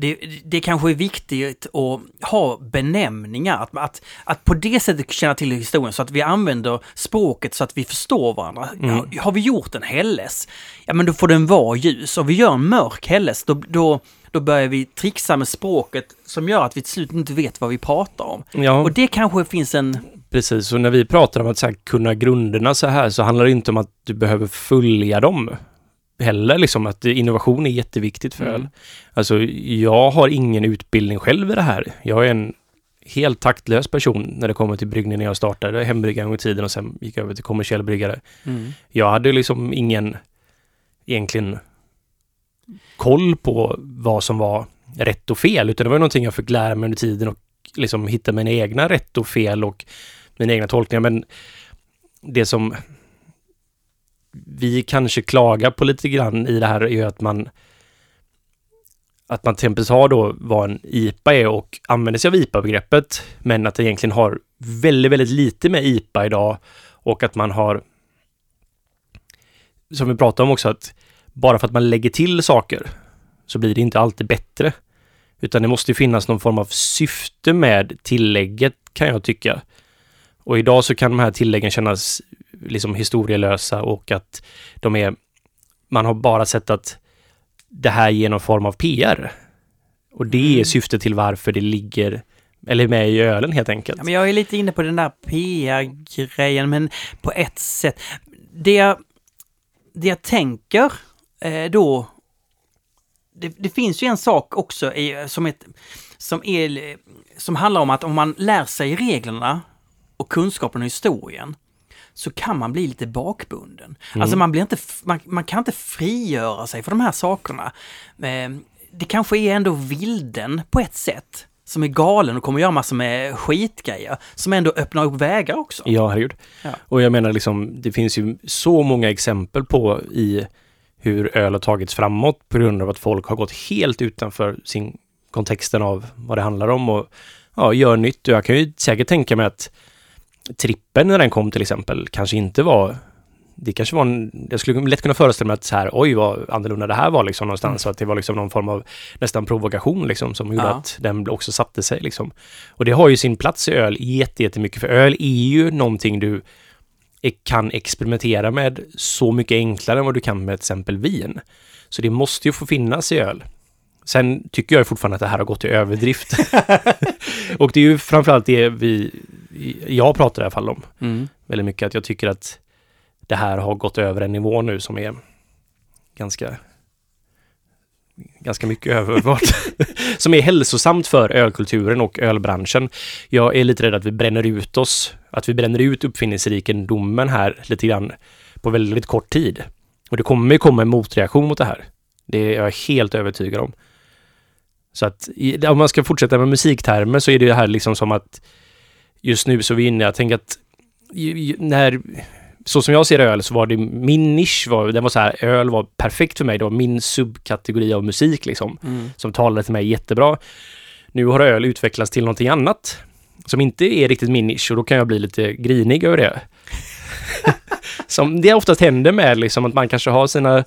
det, det kanske är viktigt att ha benämningar, att, att, att på det sättet känna till historien så att vi använder språket så att vi förstår varandra. Mm. Ja, har vi gjort en helles, ja men då får den vara ljus. Och vi gör en mörk helles, då, då, då börjar vi trixa med språket som gör att vi till slut inte vet vad vi pratar om. Ja, Och det kanske finns en... precis. Och när vi pratar om att så här, kunna grunderna så här så handlar det inte om att du behöver följa dem heller. Liksom att innovation är jätteviktigt för Mm. öl. Alltså, jag har ingen utbildning själv i det här. Jag är en helt taktlös person när det kommer till bryggning när jag startade hembryggare en gång i tiden och sen gick jag över till kommersiell bryggare. Mm. Jag hade liksom ingen egentligen koll på vad som var rätt och fel, utan det var någonting jag fick lära mig under tiden och liksom hitta mina egna rätt och fel och mina egna tolkningar. Men det som vi kanske klagar på lite grann i det här är ju att man att man till exempel har då vad en IPA är och använder sig av IPA-begreppet, men att det egentligen har väldigt, väldigt lite med IPA idag och att man har som vi pratade om också, att bara för att man lägger till saker så blir det inte alltid bättre. Utan det måste ju finnas någon form av syfte med tillägget kan jag tycka. Och idag så kan de här tilläggen kännas liksom historielösa och att de är... Man har bara sett att det här ger någon form av PR. Och det är Mm. syftet till varför det ligger, eller med i ölen helt enkelt. Ja, men jag är lite inne på den där PR-grejen, men på ett sätt. Det jag, det jag tänker eh, då... Det, det finns ju en sak också i, som, ett, som, är, som handlar om att om man lär sig reglerna och kunskapen och historien så kan man bli lite bakbunden. Alltså man, blir inte, man, man kan inte frigöra sig för de här sakerna. Eh, det kanske är ändå vilden på ett sätt som är galen och kommer göra massor med skitgrejer som ändå öppnar upp vägar också. Ja, herregud. Ja. Och jag menar liksom, det finns ju så många exempel på i hur öl har tagits framåt på grund av att folk har gått helt utanför sin kontexten av vad det handlar om och ja, gör nytt. Och jag kan ju säkert tänka mig att trippen när den kom till exempel kanske inte var det kanske var en, jag skulle lätt kunna föreställa mig att så här, oj vad annorlunda det här var liksom någonstans. Mm. Så att det var liksom någon form av nästan provokation liksom som gjorde Ja. att den också satte sig liksom. Och det har ju sin plats i öl jätte- jättemycket, för öl är ju någonting du e- kan experimentera med så mycket enklare än vad du kan med till exempel vin. Så det måste ju få finnas i öl. Sen tycker jag fortfarande att det här har gått till överdrift. och det är ju framförallt det vi, jag pratar i alla fall om Mm. väldigt mycket. Att jag tycker att det här har gått över en nivå nu som är ganska ganska mycket över vad som är hälsosamt för ölkulturen och ölbranschen. Jag är lite rädd att vi bränner ut oss, att vi bränner ut uppfinningsrikedomen här lite grann på väldigt kort tid. Och det kommer ju komma en motreaktion mot det här. Det är jag helt övertygad om. Så att om man ska fortsätta med musiktermer så är det här liksom som att just nu så är vi inne, jag tänker att när, så som jag ser öl så var det min nisch, var, den var så här, öl var perfekt för mig, det var min subkategori av musik liksom, Mm. som talade till mig jättebra. Nu har öl utvecklats till någonting annat som inte är riktigt min nisch och då kan jag bli lite grinig över det. som det oftast händer med liksom att man kanske har sina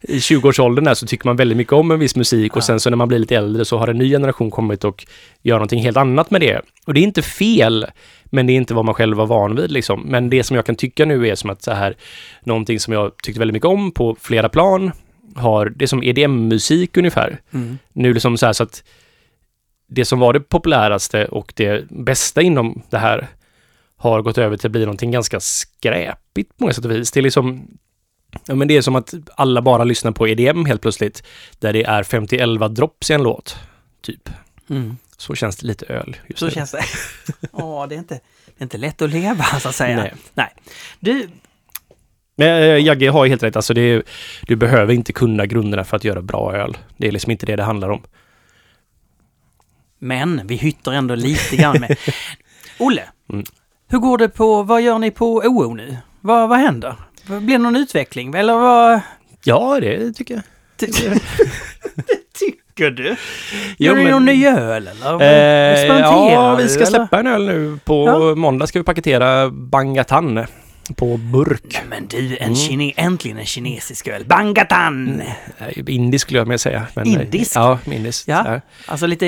i 20-årsåldern där så tycker man väldigt mycket om en viss musik och Ja. sen så när man blir lite äldre så har en ny generation kommit och gör någonting helt annat med det. Och det är inte fel, men det är inte vad man själv var van vid liksom. Men det som jag kan tycka nu är som att så här, någonting som jag tyckte väldigt mycket om på flera plan, har det är som EDM-musik ungefär. Mm. Nu liksom så här så att det som var det populäraste och det bästa inom det här har gått över till att bli någonting ganska skräpigt på många sätt och vis. Det är liksom Ja men det är som att alla bara lyssnar på EDM helt plötsligt. Där det är 50-11 drops i en låt. Typ. Mm. Så känns det lite öl just Så nu. känns det. Ja, det är inte, det är inte lätt att leva så att säga. Nej. Nej. Du, Men äh, Jagge har ju helt rätt. Alltså det är, du behöver inte kunna grunderna för att göra bra öl. Det är liksom inte det det handlar om. men vi hytter ändå lite grann med. Olle, Mm. Hur går det på, vad gör ni på OO nu? Vad, vad händer? Blir det någon utveckling? Eller vad Ja, det tycker jag. ty tycker du? Jo, Gör ni men- någon ny öl eller? Eh, ja, vi ska eller? släppa en öl nu. På Ja. måndag ska vi paketera Bangatan på burk. Men du, en Mm. kine, äntligen en kinesisk öl. Bangatan! Eh, Indisk skulle jag med säga. Men, Indisk? Ja, indisk. Ja. Alltså lite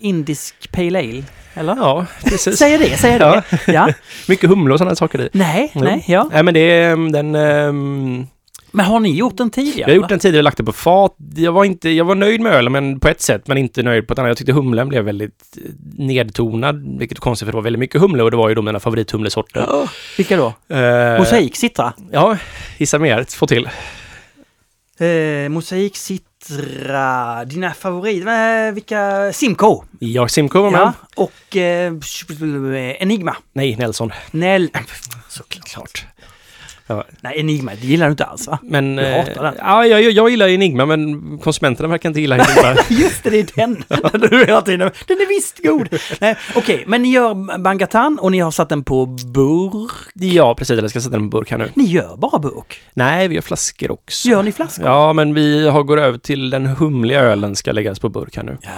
indisk pale ale, eller? ja precis. Säger det, säger det. Ja. Mycket humle och sådana saker i. Nej, Jo. nej, ja. Nej men det är mm, den... ehm, Men har ni gjort den tidigare? jag har gjort den tidigare, lagt det på fat. Jag var, inte, jag var nöjd med ölen men på ett sätt, men inte nöjd på ett annat. Jag tyckte humlen blev väldigt eh, nedtonad, vilket är konstigt för det var väldigt mycket humle och det var ju då mina favorithumlesorter. Ja. Vilka då? Eh, Mosaik Citra? Ja, gissa mer. Två till. Eh, Mosaik Citra, dina favoriter, eh, vilka? Simco? Jag Simco var med. Ja, och eh, Enigma. Nej, Nelson. Nell... Såklart. Klart. Nej, Enigma, det gillar du inte alls va? Men... Du hatar eh, den. Ja, jag, jag gillar Enigma men konsumenterna verkar inte gilla Enigma. Just det, det är den! du hela tiden, den är visst god! Okej, men ni gör Bangatan och ni har satt den på burk. ja, precis. Jag ska sätta den på burk här nu. Ni gör bara burk. Nej, vi gör flaskor också. Gör ni flaskor? Ja, men vi har går över till den humliga ölen ska läggas på burk här nu. Ja.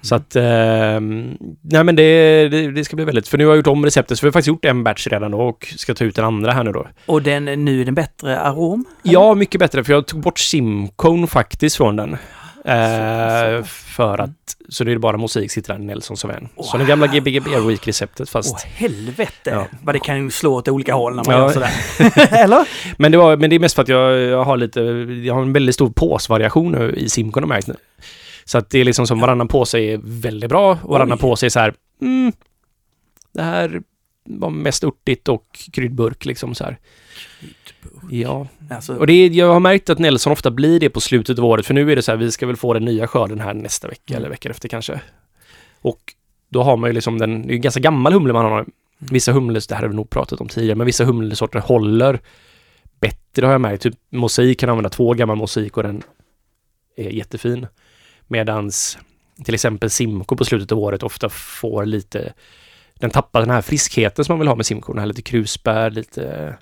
Så att, ehm, nej men det, det, det ska bli väldigt, för nu har jag gjort om receptet, så vi har faktiskt gjort en batch redan då och ska ta ut den andra här nu då. Och den, nu är den bättre arom? Ja, mycket bättre, för jag tog bort Simcone faktiskt från den. Eh, för att, så det är bara musik sitter Nelson som en. Så Wow. den gamla GBGB Week-receptet fast. Åh helvete! Ja. Vad det kan ju slå åt olika håll när man Ja. gör sådär. Eller? Men det, var, men det är mest för att jag, jag har lite, jag har en väldigt stor påsvariation nu i Simcon har märkt nu. Så att det är liksom som varannan påse är väldigt bra och varannan Oj. påse är så här, mm, det här var mest örtigt och kryddburk liksom så här. Ja, Alltså, och det är, jag har märkt att Nelson ofta blir det på slutet av året, för nu är det så här, vi ska väl få den nya skörden här nästa vecka Mm. eller veckan efter kanske. Och då har man ju liksom den, det är en ganska gammal humle man har. Vissa humles, det här har vi nog pratat om tidigare, men vissa humlesorter håller bättre har jag märkt. Typ mosaik kan använda två gamla mosaik och den är jättefin. Medans till exempel Simco på slutet av året ofta får lite, den tappar den här friskheten som man vill ha med Simco, den här lite krusbär, lite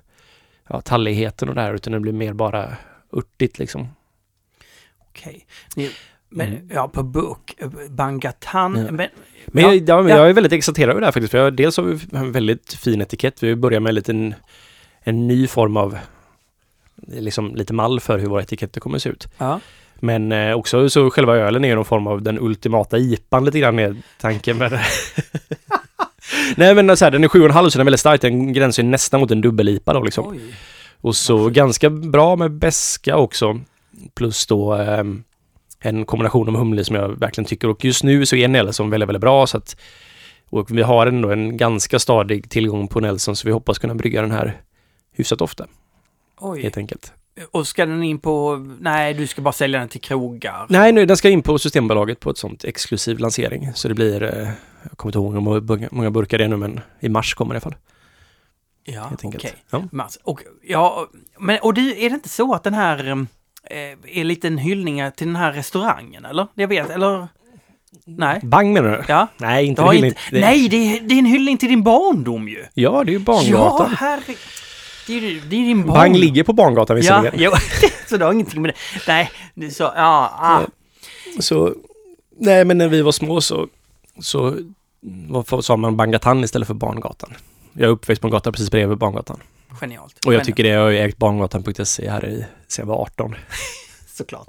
ja, talligheten och det här, utan det blir mer bara örtigt liksom. okej. Ni- Men Mm. ja, på burk, eh, Bangatan. Ja. Men, Men ja, jag, ja, men ja. jag är väldigt exalterad över det här faktiskt, för jag, dels har vi en väldigt fin etikett. Vi börjar med en liten en ny form av liksom lite mall för hur våra etiketter kommer att se ut. Ja. Men eh, också så själva ölen är någon form av den ultimata IPan lite grann är tanken med det. Nej men så här, den är 7,5 så den är väldigt stark. Den gränsar ju nästan mot en dubbel-IPA då liksom. Oj. Och så ganska bra med beska också. Plus då ehm, en kombination av humle som jag verkligen tycker. Och just nu så är Nelson väldigt, väldigt bra så att och vi har ändå en ganska stadig tillgång på Nelson så vi hoppas kunna brygga den här hyfsat ofta Oj. helt enkelt. Och ska den in på... Nej, du ska bara sälja den till krogar. Nej, nu, den ska in på Systembolaget på ett sånt exklusiv lansering. Så det blir, eh, jag kommer inte ihåg hur många burkar- det är nu men i mars kommer det i alla fall. Ja, okej. enkelt. Ja. Mats, Och, ja, men och du, är det inte så att den här eh, är lite en hyllning till den här restaurangen, eller? Jag vet, eller? Nej? Bang menar du? Ja? Nej, inte Det hyllning. inte, Det- Nej, det är, det är en hyllning till din barndom ju! Ja, det är ju Ja, Barngatan. Det är, ju- det är din barndom. Bang ligger på Barngatan Ja, visserligen. jo, så det har ingenting med det. Nej, det så, ja, ah. Så, nej men när vi var små så, så var, sa man Bangatan istället för Barngatan. Jag är uppväxt på en gata precis bredvid Barngatan. Genialt. Och jag Genialt. tycker det, jag har ju ägt barngatan.se här i, sen jag var 18. Såklart.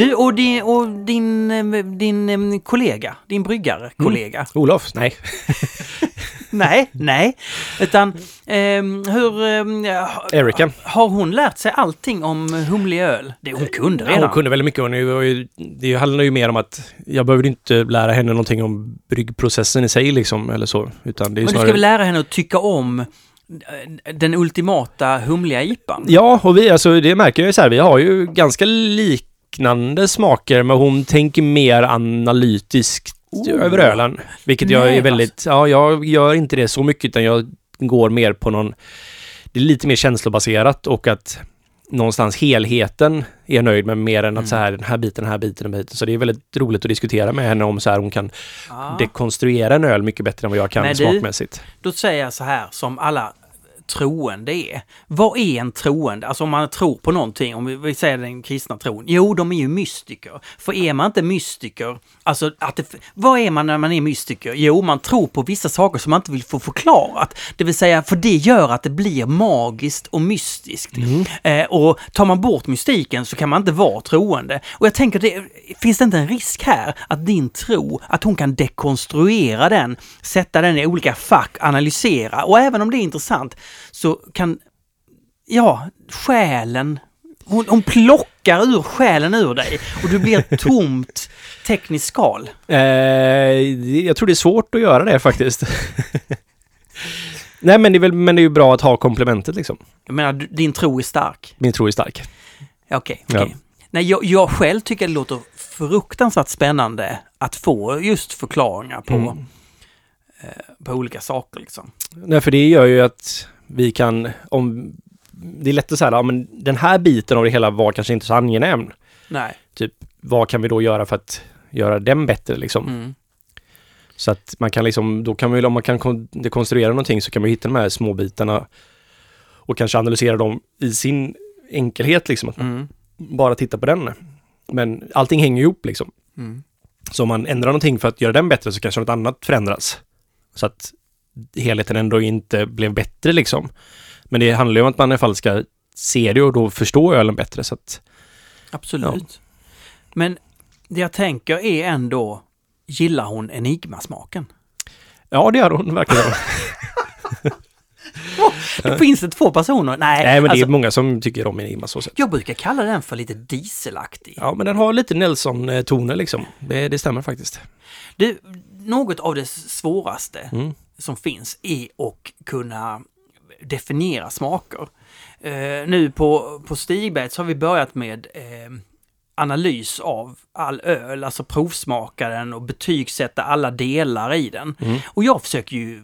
Du, och din, och din, eh, din eh, kollega, din bryggare, kollega. Olof? Nej. Nej, nej. Utan ehm, hur... ha- Erika. Har hon lärt sig allting om humlig öl? Det hon kunde redan. Ja, hon kunde väldigt mycket. Hon ju- det handlar ju mer om att jag behöver inte lära henne någonting om bryggprocessen i sig liksom, eller så. Utan det är Men du snarare... ska väl lära henne att tycka om eh, den ultimata humliga IPan? Ja, och vi, alltså det märker jag ju så här, vi har ju ganska liknande smaker, men hon tänker mer analytiskt Oh. över ölen. Vilket jag Nej, är väldigt, ja, jag gör inte det så mycket, utan jag går mer på någon, det är lite mer känslobaserat och att någonstans helheten är jag nöjd med mer än att Mm. så här, den här biten, den här biten, den här biten. Så det är väldigt roligt att diskutera med henne om så här, hon kan Ja. dekonstruera en öl mycket bättre än vad jag kan Men du- smakmässigt. Då säger jag så här som alla troende är. Vad är en troende? Alltså om man tror på någonting, om vi- säger den kristna tron. Jo, de är ju mystiker. För är man inte mystiker, alltså att det, vad är man när man är mystiker? Jo, man tror på vissa saker som man inte vill få förklarat. Det vill säga, för det gör att det blir magiskt och mystiskt. Eh, och tar man bort mystiken så kan man inte vara troende. Och jag tänker, det, finns det inte en risk här att din tro, att hon kan dekonstruera den, sätta den i olika fack, analysera och även om det är intressant så kan, ja, själen, hon, hon plockar ur själen ur dig och du blir ett tomt tekniskt skal. Eh, jag tror det är svårt att göra det faktiskt. Nej men det, är väl, men det är ju bra att ha komplementet liksom. Jag menar, din tro är stark. Min tro är stark. Ja, Okej, Ja. okej. Nej, jag, jag själv tycker det låter fruktansvärt spännande att få just förklaringar på, Mm. eh, på olika saker liksom. Nej för det gör ju att vi kan, om det är lätt att säga, ja men den här biten av det hela var kanske inte så angenäm. Nej. Vad kan vi då göra för att göra den bättre liksom? Mm. Så att man kan liksom, då kan man ju, om man kan kon- dekonstruera någonting så kan man hitta de här små bitarna och kanske analysera dem i sin enkelhet liksom. Mm. bara titta på den. Men allting hänger ihop liksom. Mm. Så om man ändrar någonting för att göra den bättre så kanske något annat förändras. Så att helheten ändå inte blev bättre liksom. Men det handlar ju om att man i alla fall ska se det och då förstå ölen bättre. Så att, Absolut. Men det jag tänker är ändå, gillar hon enigmasmaken? ja, det gör hon verkligen. Det finns det två personer? Nej, Nej, men det alltså, är många som tycker om Enigma så sett. jag brukar kalla den för lite dieselaktig. Ja, men den har lite Nelson-toner liksom. Det, det stämmer faktiskt. Det, något av det svåraste Mm. Som finns är att kunna definiera smaker. Eh, nu på, på Stigberg så har vi börjat med eh, analys av all öl, alltså provsmaka den och betygsätta alla delar i den. Mm. Och jag försöker ju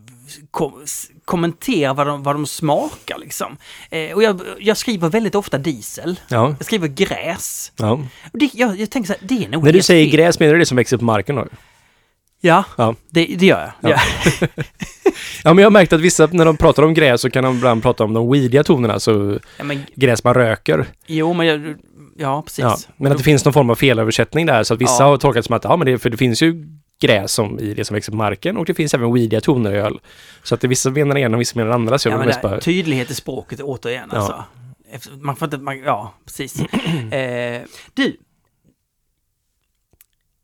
kom, kommentera vad de, vad de smakar liksom. Eh, och jag, jag skriver väldigt ofta diesel. Ja, Jag skriver gräs. ja. Och det, jag, jag tänker så här, det är nog När du säger fel. gräs menar du det som växer på marken då? Ja, Ja. det, det gör jag. Ja. Ja. Ja, men jag har märkt att vissa, när de pratar om gräs så kan de ibland prata om de weediga tonerna, så Ja, men, gräs man röker. jo, men jag, ja, precis. Ja, men att det finns någon form av felöversättning där, så att vissa har tolkat som att, ja men det, för det finns ju gräs som i det som växer på marken och det finns även weediga toner i öl. Så att det vissa menar det ena och vissa menar andra. Så Ja, men det, bara... tydlighet i språket återigen alltså. Efter, man får inte, man, ja precis. eh, du.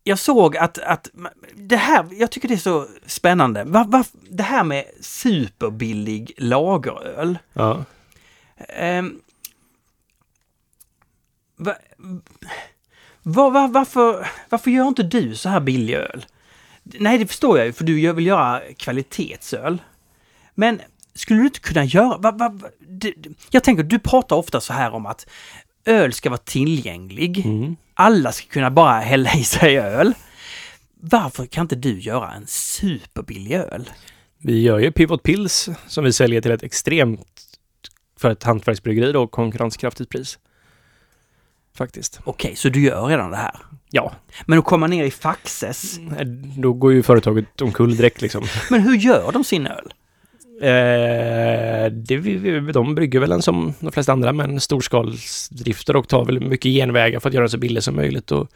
Jag såg att, att det här, jag tycker det är så spännande. Va, va, det här med superbillig lageröl. Ja. Ehm, va, va, va, varför, varför gör inte du så här billig öl? Nej, det förstår jag ju, för du vill göra kvalitetsöl. Men skulle du inte kunna göra... Va, va, det- jag tänker, du pratar ofta så här om att öl ska vara tillgänglig. Mm. Alla ska kunna bara hälla i sig öl. Varför kan inte du göra en superbillig öl? Vi gör ju Pivot Pills som vi säljer till ett extremt, för ett hantverksbryggeri då, konkurrenskraftigt pris. Faktiskt. Okej, så du gör redan det här? Ja, Men att komma ner i Faxes, då går ju företaget omkull direkt liksom. men hur gör de sin öl? Eh, det, de brygger väl en som de flesta andra men storskalsdrifter och tar väl mycket genvägar för att göra den så billig som möjligt. Och,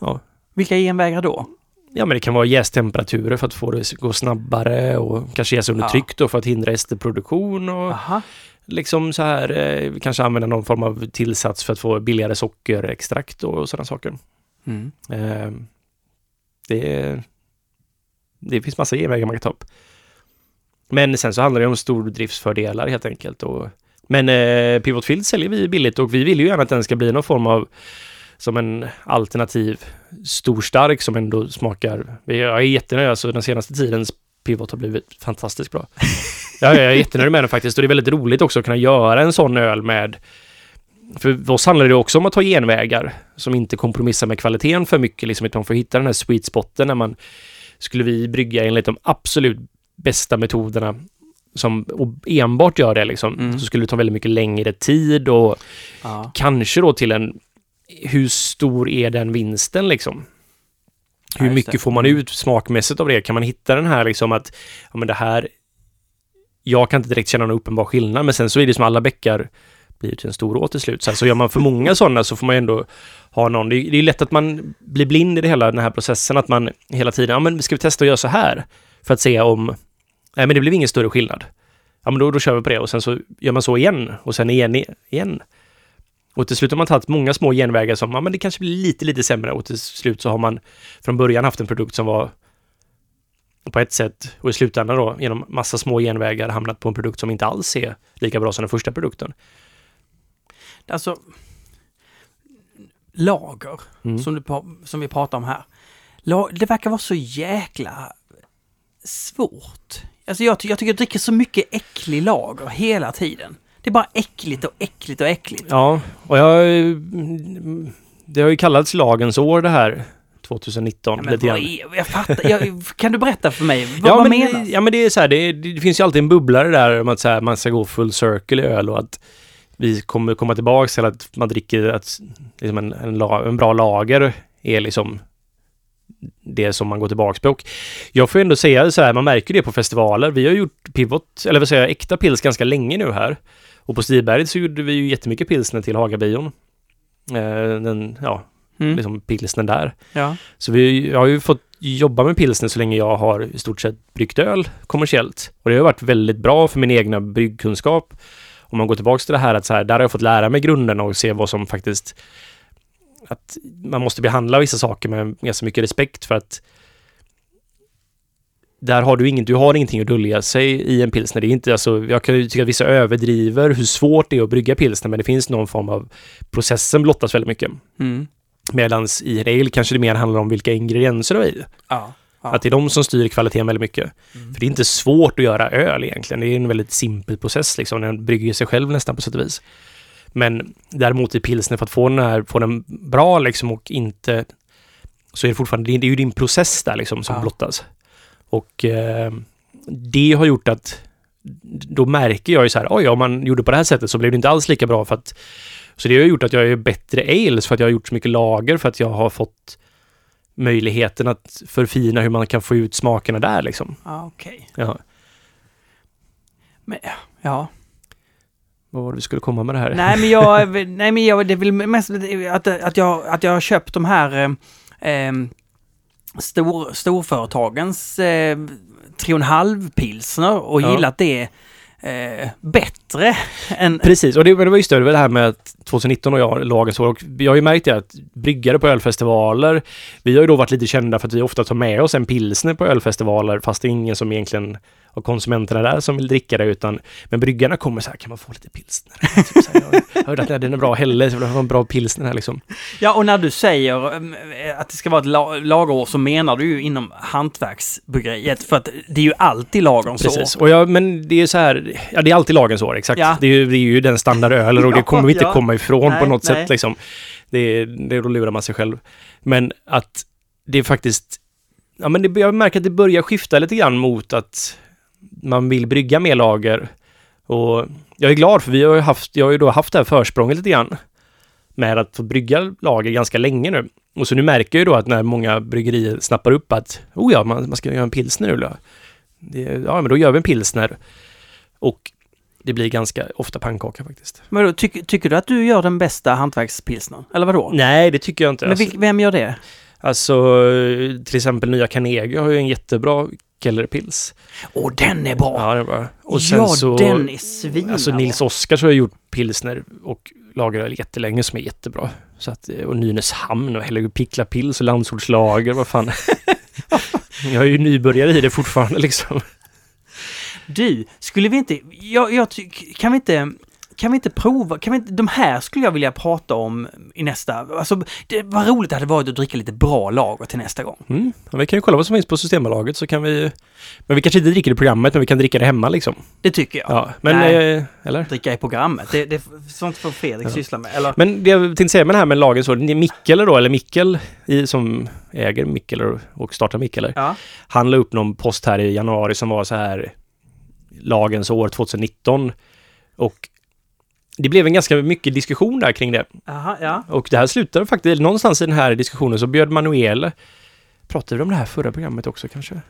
ja. Vilka genvägar då? ja, men det kan vara jästemperaturer för att få det att gå snabbare och kanske jäsa under tryck då för att hindra esterproduktion och Aha. liksom så här eh, kanske använda någon form av tillsats för att få billigare sockerextrakt och sådana saker. Mm. Eh, det, det finns massa genvägar man kan ta upp. Men sen så handlar det om stordriftsfördelar helt enkelt. Och, men eh, Pivot Field säljer vi billigt och vi vill ju gärna att den ska bli någon form av som en alternativ storstark som ändå smakar. Jag är jättenöjd, alltså den senaste tidens Pivot har blivit fantastiskt bra. Ja, jag är jättenöjd med den faktiskt och det är väldigt roligt också att kunna göra en sån öl med för oss handlar det också om att ta genvägar som inte kompromissar med kvaliteten för mycket, liksom att man får hitta den här sweet spoten när man skulle vi brygga enligt de absolut bästa metoderna som och enbart gör det liksom, Mm. så skulle det ta väldigt mycket längre tid och Ja. kanske då till en hur stor är den vinsten liksom? Ja, Hur just mycket det. får man ut smakmässigt av det? Kan man hitta den här liksom att, ja men det här, jag kan inte direkt känna någon uppenbar skillnad, men sen så är det som alla bäckar blir till en stor å till slut. Så, här, så gör man för många sådana så får man ändå ha någon, det är, det är lätt att man blir blind i det hela, den här processen, att man hela tiden, ja men ska vi testa att göra så här? För att se om, nej men det blev ingen större skillnad. Ja men då, då kör vi på det och sen så gör man så igen och sen igen, igen. Och till slut har man tagit många små genvägar som, ja men det kanske blir lite, lite sämre och till slut så har man från början haft en produkt som var på ett sätt och i slutändan då genom massa små genvägar hamnat på en produkt som inte alls är lika bra som den första produkten. Alltså, lager, Mm. som, du, som vi pratar om här. Det verkar vara så jäkla svårt. Alltså jag, jag tycker jag dricker så mycket äcklig lager hela tiden. Det är bara äckligt och äckligt och äckligt. Ja, och jag... Det har ju kallats lagens år det här 2019 Ja, lite grann. är, jag fattar, jag, kan du berätta för mig? Vad, Ja vad men, menas? ja men det är så här, det, det finns ju alltid en bubblare där om att så här, man ska gå full circle i öl och att vi kommer komma tillbaks till att man dricker att liksom en, en, la, en bra lager är liksom det som man går tillbaks på. Och jag får ändå säga så här, man märker det på festivaler. Vi har gjort pivot, eller vad säger jag, äkta pils ganska länge nu här. Och på Stiberget så gjorde vi ju jättemycket pilsner till Hagabion. Eh, den, ja, Mm, liksom pilsner där. ja. Så vi, jag har ju fått jobba med pilsner så länge jag har i stort sett bryggt öl kommersiellt. Och det har varit väldigt bra för min egna bryggkunskap. Om man går tillbaks till det här att så här, där har jag fått lära mig grunderna och se vad som faktiskt... Att man måste behandla vissa saker med ganska mycket respekt för att där har du inget, du har ingenting att dölja sig i en pilsner. Det är inte, alltså, jag kan ju tycka att vissa överdriver hur svårt det är att brygga pilsner, men det finns någon form av processen blottas väldigt mycket. Mm. Medans i ale kanske det mer handlar om vilka ingredienser du har i. Ja. ja. Att det är de som styr kvaliteten väldigt mycket. Mm. För det är inte svårt att göra öl egentligen. Det är en väldigt simpel process liksom. Den brygger sig själv nästan på sätt och vis. Men däremot i pilsner för att få den här, få den bra liksom och inte så är det fortfarande, det är, ju din process där liksom som Ja. blottas. Och eh, det har gjort att då märker jag ju så här, oj, om man gjorde på det här sättet så blev det inte alls lika bra för att så det har gjort att jag är bättre ales för att jag har gjort så mycket lager för att jag har fått möjligheten att förfina hur man kan få ut smakerna där liksom. Ja, okej. Ja. Men, ja. Vad var det vi skulle komma med det här? Nej men jag, nej men jag, det är väl mest att, att, jag, att jag har köpt de här, eh, eh, stor, storföretagens eh, 3,5 pilsner och Ja. gillat det eh, bättre än... Precis, och det, det var just det, det var det här med att 2019 och jag, lagens år, och vi har ju märkt det att bryggare på ölfestivaler, vi har ju då varit lite kända för att vi ofta tar med oss en pilsner på ölfestivaler, fast det är ingen som egentligen av konsumenterna där som vill dricka det, utan men bryggarna kommer så här, kan man få lite pilsner? typ så här, jag hörde att den är bra Helle, så jag vill ha en bra pilsner här liksom. Ja, och när du säger eh, att det ska vara ett la lagerår så menar du ju inom hantverksbryggeriet för att det är ju alltid lagerns Precis, år. och ja, men det är så här, ja det är alltid lagens år, exakt. Ja. Det, är ju, det är ju den standardölen och det kommer vi inte ja. komma ifrån Nej, på något nej. sätt liksom. Det, det, då lurar man sig själv. Men att det är faktiskt, ja men det, jag märker att det börjar skifta lite grann mot att man vill brygga mer lager. Och jag är glad för vi har ju haft, jag har ju då haft det här försprånget lite grann med att få brygga lager ganska länge nu. Och så nu märker jag ju då att när många bryggerier snappar upp att oh ja, man, man ska göra en pilsner nu då. Det, ja, men då gör vi en pilsner. Och det blir ganska ofta pannkaka faktiskt. Men då, tyck, tycker du att du gör den bästa hantverkspilsnern? Eller vadå? Nej, det tycker jag inte. Men Alltså, vem gör det? alltså, till exempel nya Carnegie har ju en jättebra Kellerpils. Åh, den är bra! Ja, det är bra. Och sen ja, så... den är svinbra. Alltså Nils Oskars har gjort pilsner och lageröl jättelänge som är jättebra. Så att, och Nynäshamn och Helge Pickla Pils och Landsortslager, vad fan. jag är ju nybörjare i det fortfarande liksom. Du, skulle vi inte... Jag, jag kan vi inte... Kan vi inte prova, kan vi inte, de här skulle jag vilja prata om i nästa, alltså det var roligt det hade varit att dricka lite bra lager till nästa gång. Mm. Ja, vi kan ju kolla vad som finns på Systembolaget så kan vi... Men vi kanske inte dricker det i programmet, men vi kan dricka det hemma liksom. Det tycker jag. Ja, men... Nej. Eh, eller? Dricka i programmet, det, det sånt får Fredrik Ja. syssla med. Eller, Men det jag tänkte säga med det här med lagen så, Mikkele då, eller Mikkel i, som äger Mikkele och startar Mikkele. ja. Han la upp någon post här i januari som var så här lagens år 2019. Och det blev en ganska mycket diskussion där kring det. Aha, ja. Och det här slutade faktiskt, någonstans i den här diskussionen så bjöd Manuel, pratade vi om det här förra programmet också kanske?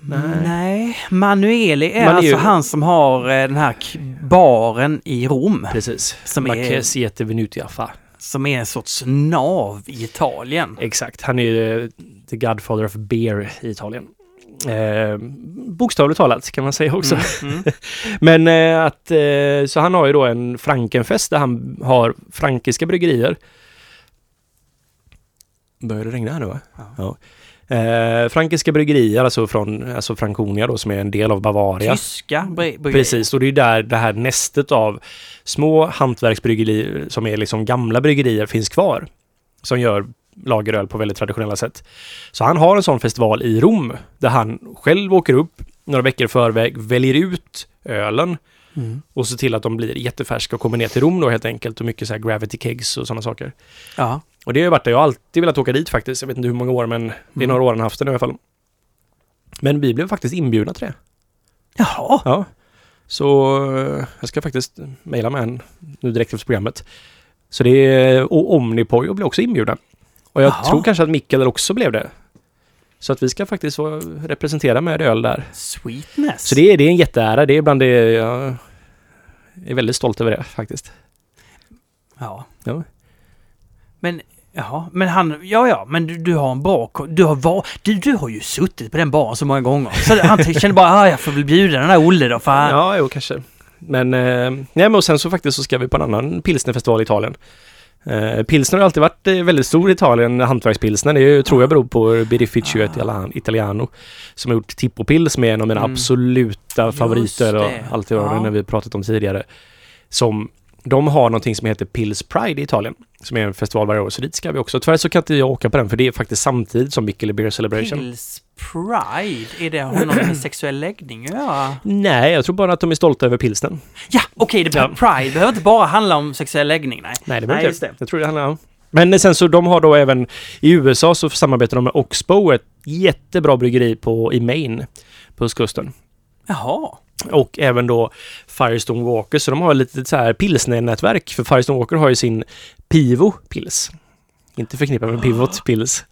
Nej. Nej, Manueli är Man är alltså ju- han som har eh, den här baren i Rom. Precis. Som Siete Venuti Affa. Som är en sorts nav i Italien. Exakt, han är ju eh, the godfather of beer i Italien. Eh, bokstavligt talat kan man säga också. Mm, mm. Men eh, att, eh, så han har ju då en Frankenfest där han har frankiska bryggerier. Börjar det regna här nu va? Ja. Eh, frankiska bryggerier, alltså från alltså Franconia då som är en del av Bavaria. Tyska bryggerier. Precis, och det är där det här nästet av små hantverksbryggerier som är liksom gamla bryggerier finns kvar. Som gör lageröl på väldigt traditionella sätt. Så han har en sån festival i Rom där han själv åker upp några veckor i förväg, väljer ut ölen Mm. och ser till att de blir jättefärska och kommer ner till Rom då helt enkelt och mycket så här gravity kegs och sådana saker. Ja. Och det har ju varit det, jag alltid velat åka dit faktiskt. Jag vet inte hur många år men det är Mm. några år han haft det nu i alla fall. Men vi blev faktiskt inbjudna till det. Jaha. Ja. Så eh, jag ska faktiskt mejla med en nu direkt efter programmet. Så det är, och Omnipojo blev också inbjuden. Och jag Jaha. tror kanske att Mikkel också blev det. Så att vi ska faktiskt representera med öl där. Sweetness. Så det är, det är en jätteära. Det är bland det jag är väldigt stolt över det faktiskt. Ja. Ja. Men, ja, men han, ja ja, men du, du har en bra, du har var, du, du har ju suttit på den baren så många gånger. Så han kände bara, ah, jag får väl bjuda den där Olle då, för han, Ja, jo kanske. Men, eh, nej, men och sen så faktiskt så ska vi på en annan pilsnerfestival i Italien. Eh, pilsner har alltid varit eh, väldigt stor i Italien, hantverkspilsner. Det är tror jag beror på Birrificcio Italian- Italiano. Som har gjort Tippo Pils som är en av mina Mm. absoluta favoriter och det. allt det var Ja. när vi pratat om tidigare. Som de har någonting som heter Pils Pride i Italien. Som är en festival varje år, så dit ska vi också. Tyvärr så kan inte jag åka på den för det är faktiskt samtidigt som Mikkele Beer Celebration. Pills Pride, är det, har det något med sexuell läggning göra? Nej, jag tror bara att de är stolta över pilsnen. Ja, okej, det Ja. Pride behöver inte bara handla om sexuell läggning, nej. Nej, det Nej, behöver just inte. det. Jag tror det handlar om. Men sen så de har då även i USA så samarbetar de med Oxbow, ett jättebra bryggeri på, i Maine på östkusten. Jaha. Och även då Firestone Walker, så de har lite så här pilsnernätverk. För Firestone Walker har ju sin Pivo Pils. Inte förknippat med Pivot Pils.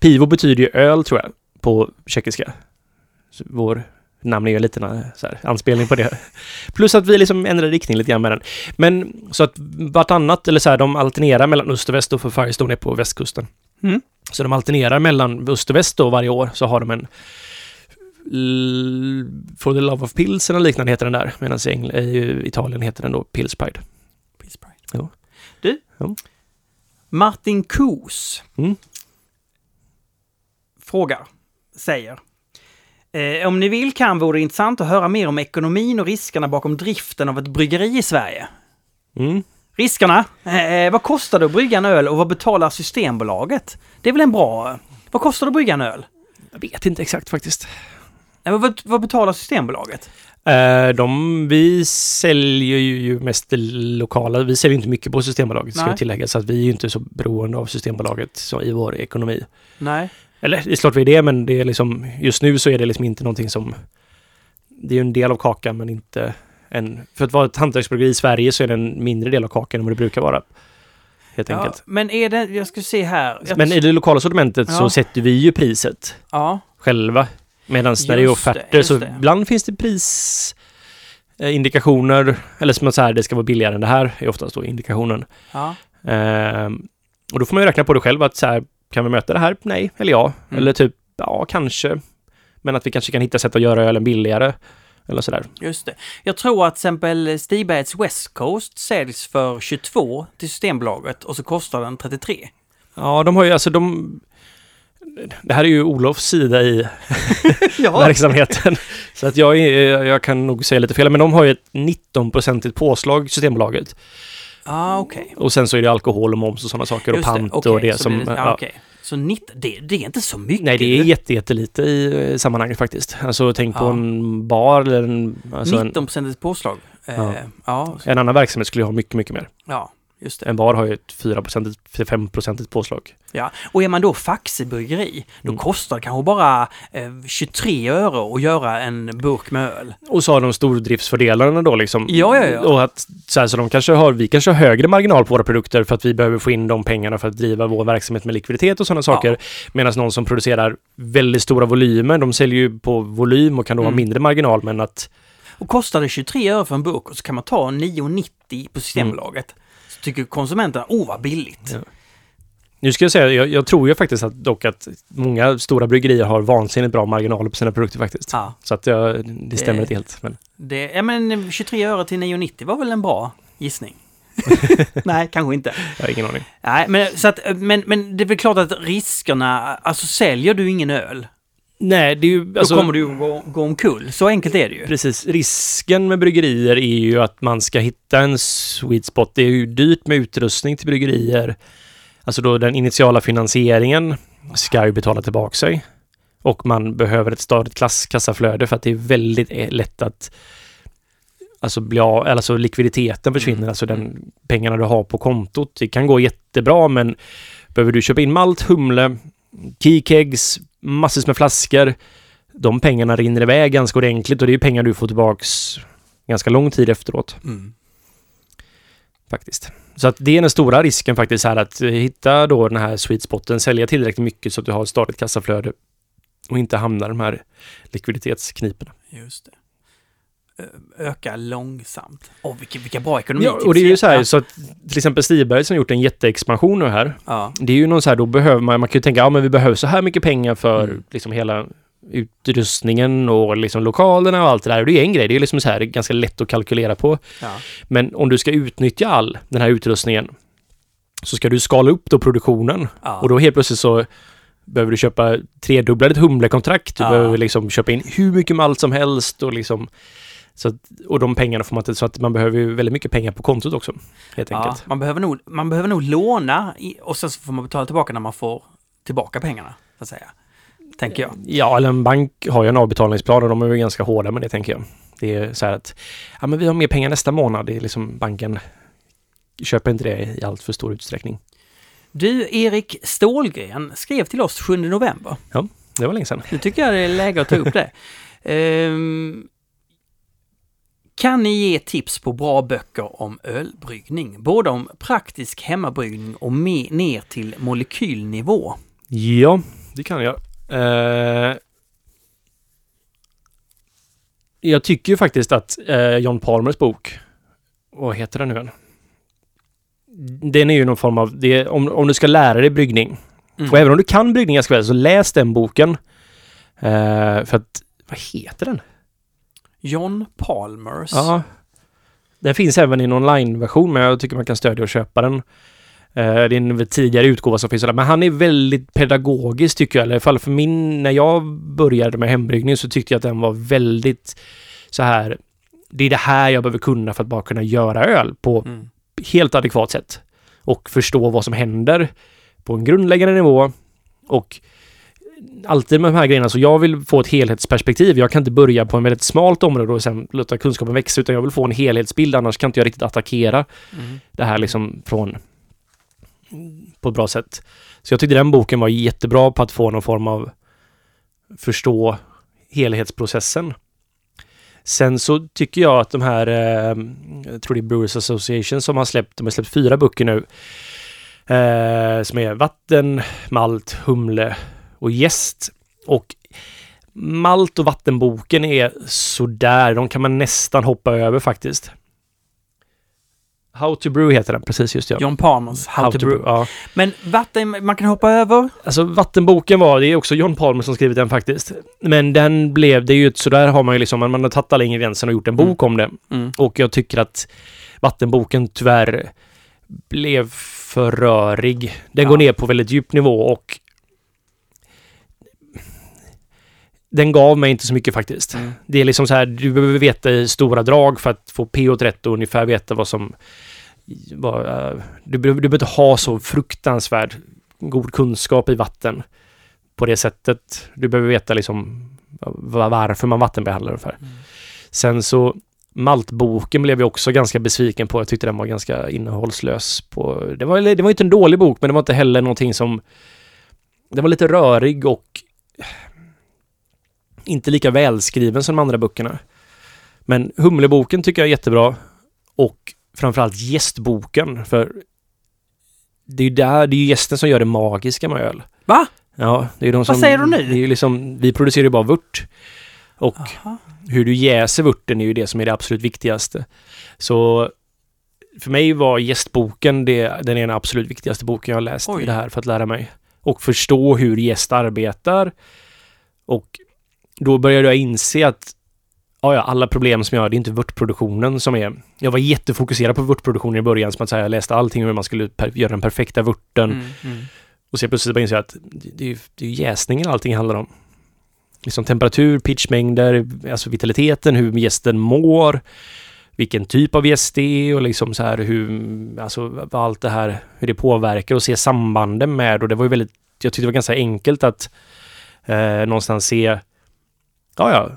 Pivo betyder ju öl tror jag, på tjeckiska. Så Vår namn är ju en liten eh, så här, anspelning på det. Plus att vi liksom ändrar riktning lite grann med den. Men så att vartannat, eller så här, de alternerar mellan öst och väst och för Firestone är på västkusten. Mm. Så de alternerar mellan öst och väst då varje år så har de en For the Love of Pills eller liknande heter den där. Medan i, Engl- i Italien heter den då Pills Pride. Peace Pride. Ja. Du, Ja. Martin Kos Mm. frågar, säger. Eh, om ni vill kan vore det intressant att höra mer om ekonomin och riskerna bakom driften av ett bryggeri i Sverige. Mm. Riskerna? Eh, vad kostar det att brygga en öl och vad betalar Systembolaget? Det är väl en bra... Vad kostar det att brygga en öl? Jag vet inte exakt faktiskt. Eh, vad, vad betalar Systembolaget? Eh, de, vi säljer ju mest det lokala. Vi säljer inte mycket på Systembolaget ska Nej. jag tillägga. Så att vi är inte så beroende av Systembolaget så, i vår ekonomi. Nej. Eller det är klart vi är det, men det är liksom, just nu så är det liksom inte någonting som... Det är ju en del av kakan, men inte en... För att vara ett hantverksbryggeri i Sverige så är det en mindre del av kakan än vad det brukar vara. Helt Ja, enkelt. men är det... Jag ska se här. Men i det lokala sortimentet så Ja. sätter vi ju priset Ja. själva. Medan när det är det, offerter så det. ibland finns det prisindikationer. Eller som så här, det ska vara billigare än det här, är oftast då indikationen. ja. Ehm, och då får man ju räkna på det själv att så här, kan vi möta det här? Nej, eller ja. Mm. Eller typ, ja, kanske. Men att vi kanske kan hitta sätt att göra ölen billigare. Eller sådär. Just det. Jag tror att till exempel Stibergs West Coast säljs för 22 till Systembolaget och så kostar den 33. Ja, de har ju alltså de... Det här är ju Olofs sida i Ja. verksamheten. Så att jag, jag kan nog säga lite fel, men de har ju ett 19-procentigt påslag, Systembolaget. ah, okej. Och sen så är det alkohol och moms och sådana saker och Just det, pant okej, och det så som... det- ja. Ja, okej. Så 19, det, det är inte så mycket. Nej, det är jätte, jättelite i eh, sammanhanget faktiskt. Alltså tänk på Ja. en bar eller en, alltså en, 19 procents påslag. Eh, Ja. ja. en annan verksamhet skulle ha mycket, mycket mer. ja, just det. En bar har ju ett 4-5-procentigt påslag. Ja. Och är man då faxebryggeri, då Mm. kostar det kanske bara eh, 23 öre att göra en burk med öl. Och så har de stordriftsfördelarna då liksom. Ja, ja, ja. Och att så, här, så de kanske har, vi kanske har högre marginal på våra produkter för att vi behöver få in de pengarna för att driva vår verksamhet med likviditet och sådana saker. Medan någon som producerar väldigt stora volymer, de säljer ju på volym och kan då ha Mm. mindre marginal men att Och kostar det 23 öre för en burk och så kan man ta 9,90 på Systembolaget. Så tycker konsumenterna, oh vad billigt. Ja. Nu ska jag säga, jag, jag tror ju faktiskt att dock att många stora bryggerier har vansinnigt bra marginaler på sina produkter faktiskt. Ja, Så att jag, det stämmer Det- inte helt. Men det, ja men 23 öre till 9,90 var väl en bra gissning? Nej, kanske inte. jag har ingen aning. Nej, men, så att, men, men det är väl klart att riskerna, alltså säljer du ingen öl, Nej, det är ju... då Alltså, kommer du gå, gå omkull. Så enkelt är det ju. Precis. Risken med bryggerier är ju att man ska hitta en sweet spot. Det är ju dyrt med utrustning till bryggerier. Alltså då den initiala finansieringen ska ju betala tillbaka sig. Och man behöver ett stadigt klass, kassaflöde för att det är väldigt eh, lätt att alltså bli av, alltså likviditeten försvinner, Mm. alltså den pengarna du har på kontot. Det kan gå jättebra men behöver du köpa in malt, humle, keykegs, massvis med flaskor. De pengarna rinner iväg ganska ordentligt och det är ju pengar du får tillbaks ganska lång tid efteråt Mm. faktiskt. Så att det är den stora risken faktiskt här att hitta då den här sweet spoten, sälja tillräckligt mycket så att du har ett stadigt kassaflöde och inte hamnar i de här likviditetskniporna. Just det. Ö- Öka långsamt. Åh, vilka, vilka bra ekonomi. Ja, och det är ju så här så att till exempel Stiberg som gjort en jätteexpansion nu här. Ja. Det är ju någon så här, då behöver man, man kan ju tänka, ja men vi behöver så här mycket pengar för Mm. liksom hela utrustningen och liksom lokalerna och allt det där. Och det är en grej, det är liksom så här ganska lätt att kalkylera på. ja. Men om du ska utnyttja all den här utrustningen så ska du skala upp då produktionen. ja. Och då helt plötsligt så behöver du köpa tredubbla ditt humlekontrakt. Du Ja. behöver liksom köpa in hur mycket malt som helst och liksom så att, och de pengarna får man inte, så att man behöver ju väldigt mycket pengar på kontot också. Helt ja, enkelt. man, behöver nog, man behöver nog låna i, och sen så får man betala tillbaka när man får tillbaka pengarna. Så att säga. Tänker jag. Ja, eller en bank har ju en avbetalningsplan och de är ju ganska hårda med det tänker jag. Det är så här att, ja men vi har mer pengar nästa månad. Det är liksom banken köper inte det i allt för stor utsträckning. Du, Erik Stålgren skrev till oss 7 november. Det var länge sedan. Nu tycker jag det är läge att ta upp det. Ehm, kan ni ge tips på bra böcker om ölbryggning? Både om praktisk hemmabryggning och me- ner till molekylnivå. Ja, det kan jag. Eh, jag tycker ju faktiskt att eh, John Palmers bok, vad heter den nu igen? Den är ju någon form av, det, om, om du ska lära dig bryggning, Mm. och även om du kan bryggning ganska väl, så läs den boken. Eh, för att, vad heter den? John Palmers. Ja. Den finns även i en online-version, men jag tycker man kan stödja och köpa den. Eh, det är en tidigare utgåva som finns där. Men han är väldigt pedagogisk tycker jag. Eller i alla fall för min, när jag började med hembryggning så tyckte jag att den var väldigt så här. Det är det här jag behöver kunna för att bara kunna göra öl på Mm. helt adekvat sätt. Och förstå vad som händer på en grundläggande nivå. Och alltid med de här grejerna, så jag vill få ett helhetsperspektiv. Jag kan inte börja på en väldigt smalt område och sen låta kunskapen växa, utan jag vill få en helhetsbild, annars kan inte jag riktigt attackera Mm. det här liksom från på ett bra sätt. Så jag tyckte den boken var jättebra på att få någon form av förstå helhetsprocessen. Sen så tycker jag att de här, eh, jag tror det är Brewers Association som har släppt, de har släppt fyra böcker nu. Eh, som är vatten, malt, humle och jäst. Och malt och vattenboken är sådär, de kan man nästan hoppa över faktiskt. How to brew heter den, precis just ja. John Palmers How, to, brew. Ja. Men vatten, man kan hoppa över. Alltså vattenboken var, det är också John Palmer som skrivit den faktiskt. Men den blev, det är ju ett, så där har man ju liksom, man har tagit alla ingredienserna och gjort en Mm. bok om det. Mm. Och jag tycker att vattenboken tyvärr blev för rörig. Den Ja. går ner på väldigt djup nivå och den gav mig inte så mycket faktiskt. Mm. Det är liksom så här, du behöver veta i stora drag för att få pH rätt och ungefär veta vad som... Vad, eh, du, behöver, du behöver inte ha så fruktansvärd god kunskap i vatten på det sättet. Du behöver veta liksom va- varför man vattenbehandlar ungefär. Mm. Sen så Maltboken blev jag också ganska besviken på. Jag tyckte den var ganska innehållslös. På, det, var, det var inte en dålig bok, men det var inte heller någonting som... Det var lite rörig och inte lika välskriven som de andra böckerna. Men Humleboken tycker jag är jättebra. Och framförallt gästboken, för det är ju där, det är ju gästen som gör det magiska med öl. Va? Ja, det är de som... säger du nu? Det är ju liksom, vi producerar ju bara vört. Och Aha. hur du jäser vörten är ju det som är det absolut viktigaste. Så för mig var gästboken det, den den absolut viktigaste boken jag har läst Oj. i det här för att lära mig. Och förstå hur gäst arbetar. Och då började jag inse att ja, ja, alla problem som jag har, det är inte vörtproduktionen som är... Jag var jättefokuserad på vörtproduktionen i början, som att säga, jag läste allting om hur man skulle göra den perfekta vörten. Mm, mm. Och så plötsligt bara inser jag att det, är det är jäsningen allting handlar om. Liksom temperatur, pitchmängder, alltså vitaliteten, hur gästen mår, vilken typ av gäst det är och liksom så här hur, alltså allt det här, hur det påverkar och se sambanden med och det var ju väldigt, jag tyckte det var ganska enkelt att eh, någonstans se, ja ja,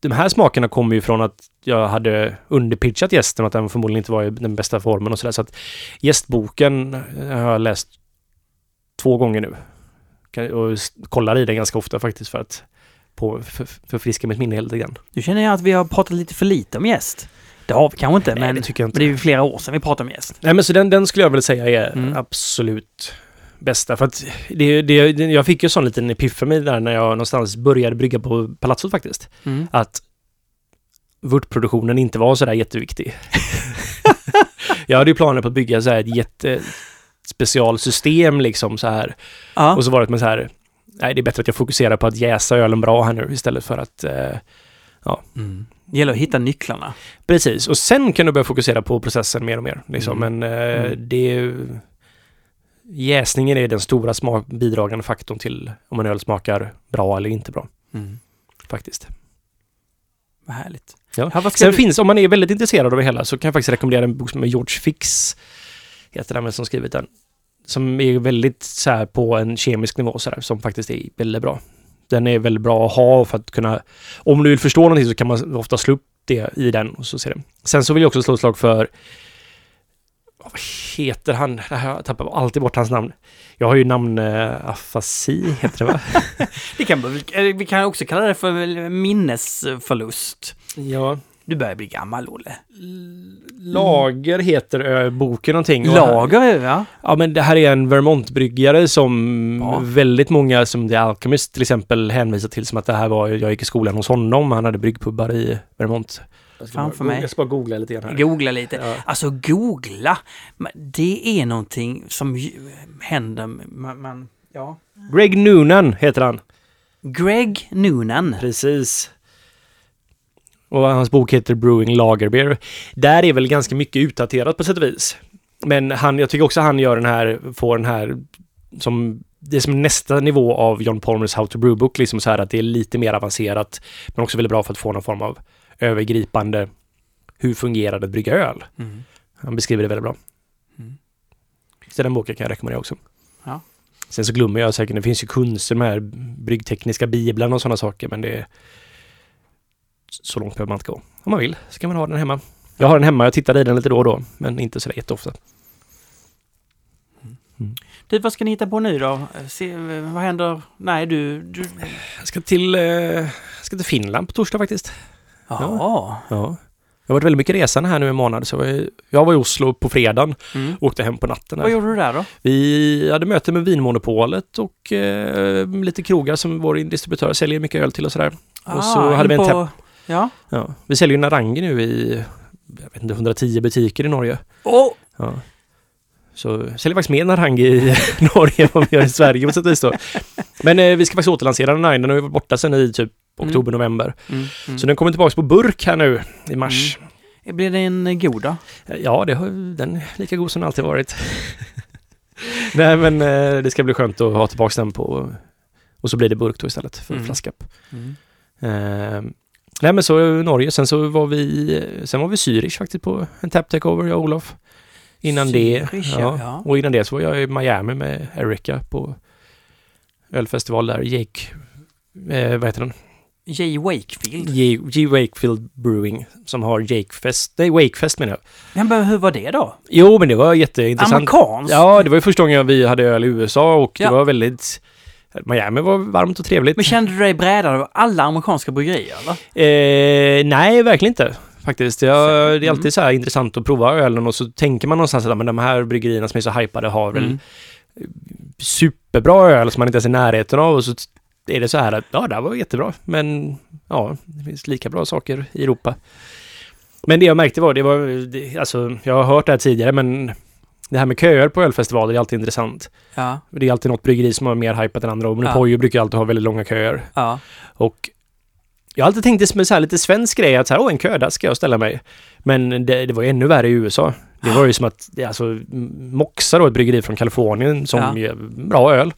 de här smakerna kommer ju från att jag hade underpitchat gästen och att den förmodligen inte var i den bästa formen och sådär. Så att gästboken har jag läst två gånger nu. Och kollar i den ganska ofta faktiskt för att på, för, förfriska mitt minne lite grann. Nu känner jag att vi har pratat lite för lite om gäst. Det har vi kanske inte, Nej, men, det tycker jag men inte. det är ju flera år sedan vi pratade om gäst. Nej men så den, den skulle jag väl säga är Mm. absolut bästa. För att det, det, jag fick ju sån liten epiphany där när jag någonstans började brygga på Palazzot faktiskt. Mm. Att vörtproduktionen inte var sådär jätteviktig. jag hade ju planer på att bygga så här ett jättespecialsystem liksom så här. Ja. Och så var det med så här, nej det är bättre att jag fokuserar på att jäsa ölen bra här nu istället för att eh, Mm. Det gäller att hitta nycklarna. Precis, och sen kan du börja fokusera på processen mer och mer. Liksom. Mm. Men eh, Mm. det. Jäsningen är den stora smak, bidragande faktorn till om en öl smakar bra eller inte bra, Mm. faktiskt. Vad härligt. Ja. Ja, vad Sen du... finns, om man är väldigt intresserad av det hela, så kan jag faktiskt rekommendera en bok som är George Fix, heter den som skrivit den. Som är väldigt så här på en kemisk nivå så här, som faktiskt är väldigt bra. Den är väldigt bra att ha för att kunna... Om du vill förstå någonting så kan man ofta slå upp det i den och så ser det. Sen så vill jag också slå ett slag för... Vad heter han? Jag tappar alltid bort hans namn. Jag har ju namn... Uh, afasi, heter det va? Det kan, eh, vi kan också kalla det för minnesförlust. ja. Du börjar bli gammal, Olle. Lager heter ö, boken någonting. Lager, ja. Ja, men det här är en Vermont-bryggare som Ja. väldigt många, som The Alchemist till exempel, hänvisar till som att det här var, jag gick i skolan hos honom, han hade bryggpubbar i Vermont. Jag ska, Framför bara, mig. jag ska bara googla lite grann här. Googla lite. Ja. Alltså googla, det är någonting som händer. Man, man, ja. Greg Noonan heter han. Greg Noonan. Precis. Och hans bok heter Brewing Lager Beer. Där är väl ganska mycket utdaterat på sätt och vis. Men han, jag tycker också han gör den här, får den här som det är som nästa nivå av John Palmers How to Brew Book, liksom så här att det är lite mer avancerat, men också väldigt bra för att få någon form av övergripande hur fungerar det att brygga öl? Mm. Han beskriver det väldigt bra. Mm. Så den boken kan jag rekommendera också. Ja. Sen så glömmer jag säkert, det finns ju kunster med bryggtekniska bibeln och sådana saker, men det är så långt behöver man inte gå. Om man vill så kan man ha den hemma. Jag har den hemma, jag tittar i den lite då och då, men inte så jätteofta. Du, vad ska ni hitta på nu då? Se, vad händer? Nej, du... du... Jag ska till, eh, jag ska till Finland på torsdag faktiskt. Ja. Ja. Jag har varit väldigt mycket resande här nu en månad, så jag, jag var i Oslo på fredagen Mm. och åkte hem på natten. Vad Här. gjorde du där då? Vi hade möte med Vinmonopolet och eh, lite krogar som vår distributör säljer mycket öl till och sådär. Och så hade in vi en på... Ja. Ja. Vi säljer ju Narangi nu i jag vet inte, 110 butiker i Norge. Åh! Ja. Så säljer faktiskt mer Narangi i Norge än vad vi gör i Sverige på sätt och vis då. Men eh, vi ska faktiskt återlansera Narangi. Den har ju varit borta sedan i typ oktober, november. Mm. Mm. Så den kommer tillbaka på burk här nu i mars. Blir den eh, god då? Ja, det har, den är lika god som den alltid varit. Nej, men eh, det ska bli skönt att ha tillbaka den på... Och så blir det burk då istället för Mm. flaska. Mm. Eh, nej men så Norge, sen så var vi, sen var vi Zürich faktiskt på en tap takeover, jag och Olof. Innan det, Zürich, ja. ja. och innan det så var jag i Miami med Erica på ölfestival där, Jake, eh, vad heter den? J. Wakefield. J, J Wakefield Brewing som har Jakefest, nej Wakefest menar jag. Ja, men hur var det då? Jo men det var jätteintressant. Amerikanskt? Ja, det var ju första gången vi hade öl i USA och Ja. det var väldigt Miami var varmt och trevligt. Men kände du dig brädad av alla amerikanska bryggerier? Eh, nej, verkligen inte. Faktiskt. Jag, Så, det är mm. alltid så här intressant att prova ölen och så tänker man någonstans att men de här bryggerierna som är så hypade har väl Mm. superbra öl som man inte ens är i närheten av och så är det så här att ja, det här var jättebra. Men ja, det finns lika bra saker i Europa. Men det jag märkte var, det var, det, alltså jag har hört det här tidigare men det här med köer på ölfestivaler är alltid intressant. Ja, Det är alltid något bryggeri som har mer hypat än andra och Monopoly brukar alltid ha väldigt långa köer. ja. Och jag har alltid tänkt det som en så här lite svensk grej att så här, åh en kö, där ska jag ställa mig. Men det, det var ju ännu värre i USA. Det var ju som att, alltså Moxa då, ett bryggeri från Kalifornien som Ja. gör bra öl.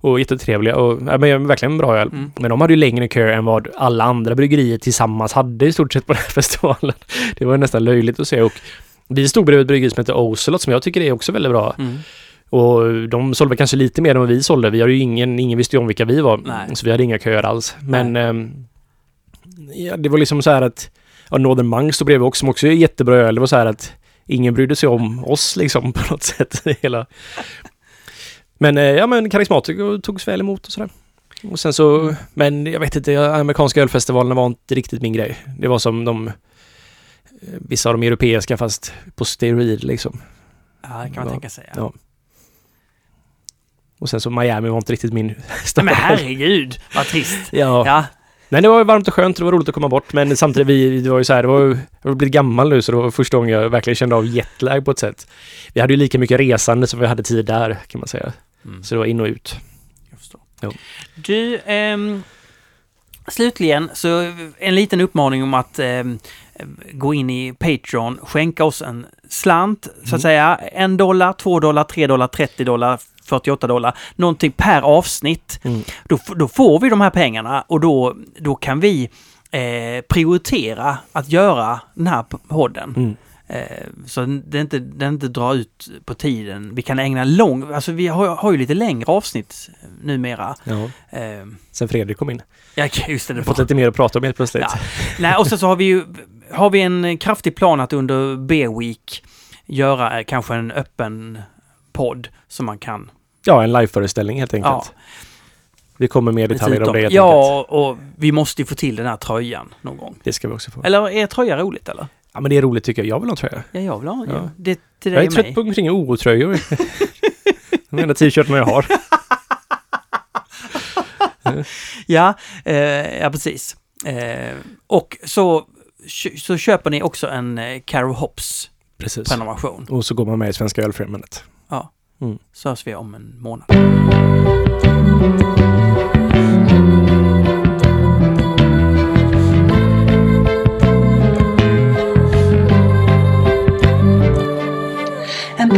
Och jättetrevliga och, ja, men verkligen bra öl. Mm. Men de hade ju längre kö än vad alla andra bryggerier tillsammans hade i stort sett på den här festivalen. Det var nästan löjligt att se och vi stod bredvid ett bryggeri som heter Ocelot som jag tycker är också väldigt bra. Mm. Och de sålde kanske lite mer än vad vi sålde. Vi hade ju ingen, ingen visste ju om vilka vi var. Nej. Så vi hade inga köer alls. Men ehm, ja, det var liksom så här att ja, Northern Monk stod bredvid också som också är jättebra öl. Det var så här att ingen brydde sig om oss liksom på något sätt. Hela. Men eh, ja men karismatiker togs väl emot och sådär. Och sen så, men jag vet inte, amerikanska ölfestivalerna var inte riktigt min grej. Det var som de, vissa av de europeiska fast på steroid liksom. ja, det kan man Ja. tänka sig. Ja. Och sen så Miami var inte riktigt min stad. men herregud, vad trist. Ja. Ja, Nej, det var varmt och skönt, det var roligt att komma bort, men samtidigt, vi, det var ju så här, det var, jag har blivit gammal nu, så det var första gången jag verkligen kände av jetlag på ett sätt. Vi hade ju lika mycket resande som vi hade tid där, kan man säga. mm. Så det var in och ut. jag förstår. Ja. Du, ehm, slutligen så en liten uppmaning om att ehm, gå in i Patreon, skänka oss en slant, så Mm. att säga. En dollar, två dollar, tre dollar, 30 dollar, 48 dollar, någonting per avsnitt. Mm. Då, då får vi de här pengarna och då, då kan vi eh, prioritera att göra den här podden. Mm. Eh, så det inte, den inte drar ut på tiden. Vi kan ägna lång, alltså vi har, har ju lite längre avsnitt numera. Ja. Eh, Sen Fredrik kom in. ja, just det. Det fått lite mer att prata om helt plötsligt. Ja. Nej, och sen så har vi ju har vi en kraftig plan att under B-week göra eh, kanske en öppen podd som man kan. Ja, en liveföreställning helt enkelt. Ja. Vi kommer med detaljer om det helt enkelt. Ja, och vi måste ju få till den här tröjan någon gång. Det ska vi också få. Eller är tröja roligt eller? Ja men det är roligt tycker jag. Jag vill ha en tröja. Ja, jag vill ha Ja. ja. det till Jag är trött mig. på omkring OO-tröjor. De enda t-shirtarna jag har. Ja, eh, ja precis. Eh, och så, så köper ni också en eh, Caro Hops Precis. prenumeration. Och så går man med i Svenska Ölfrämjandet. Ja. Mm. Så hörs vi om en månad. En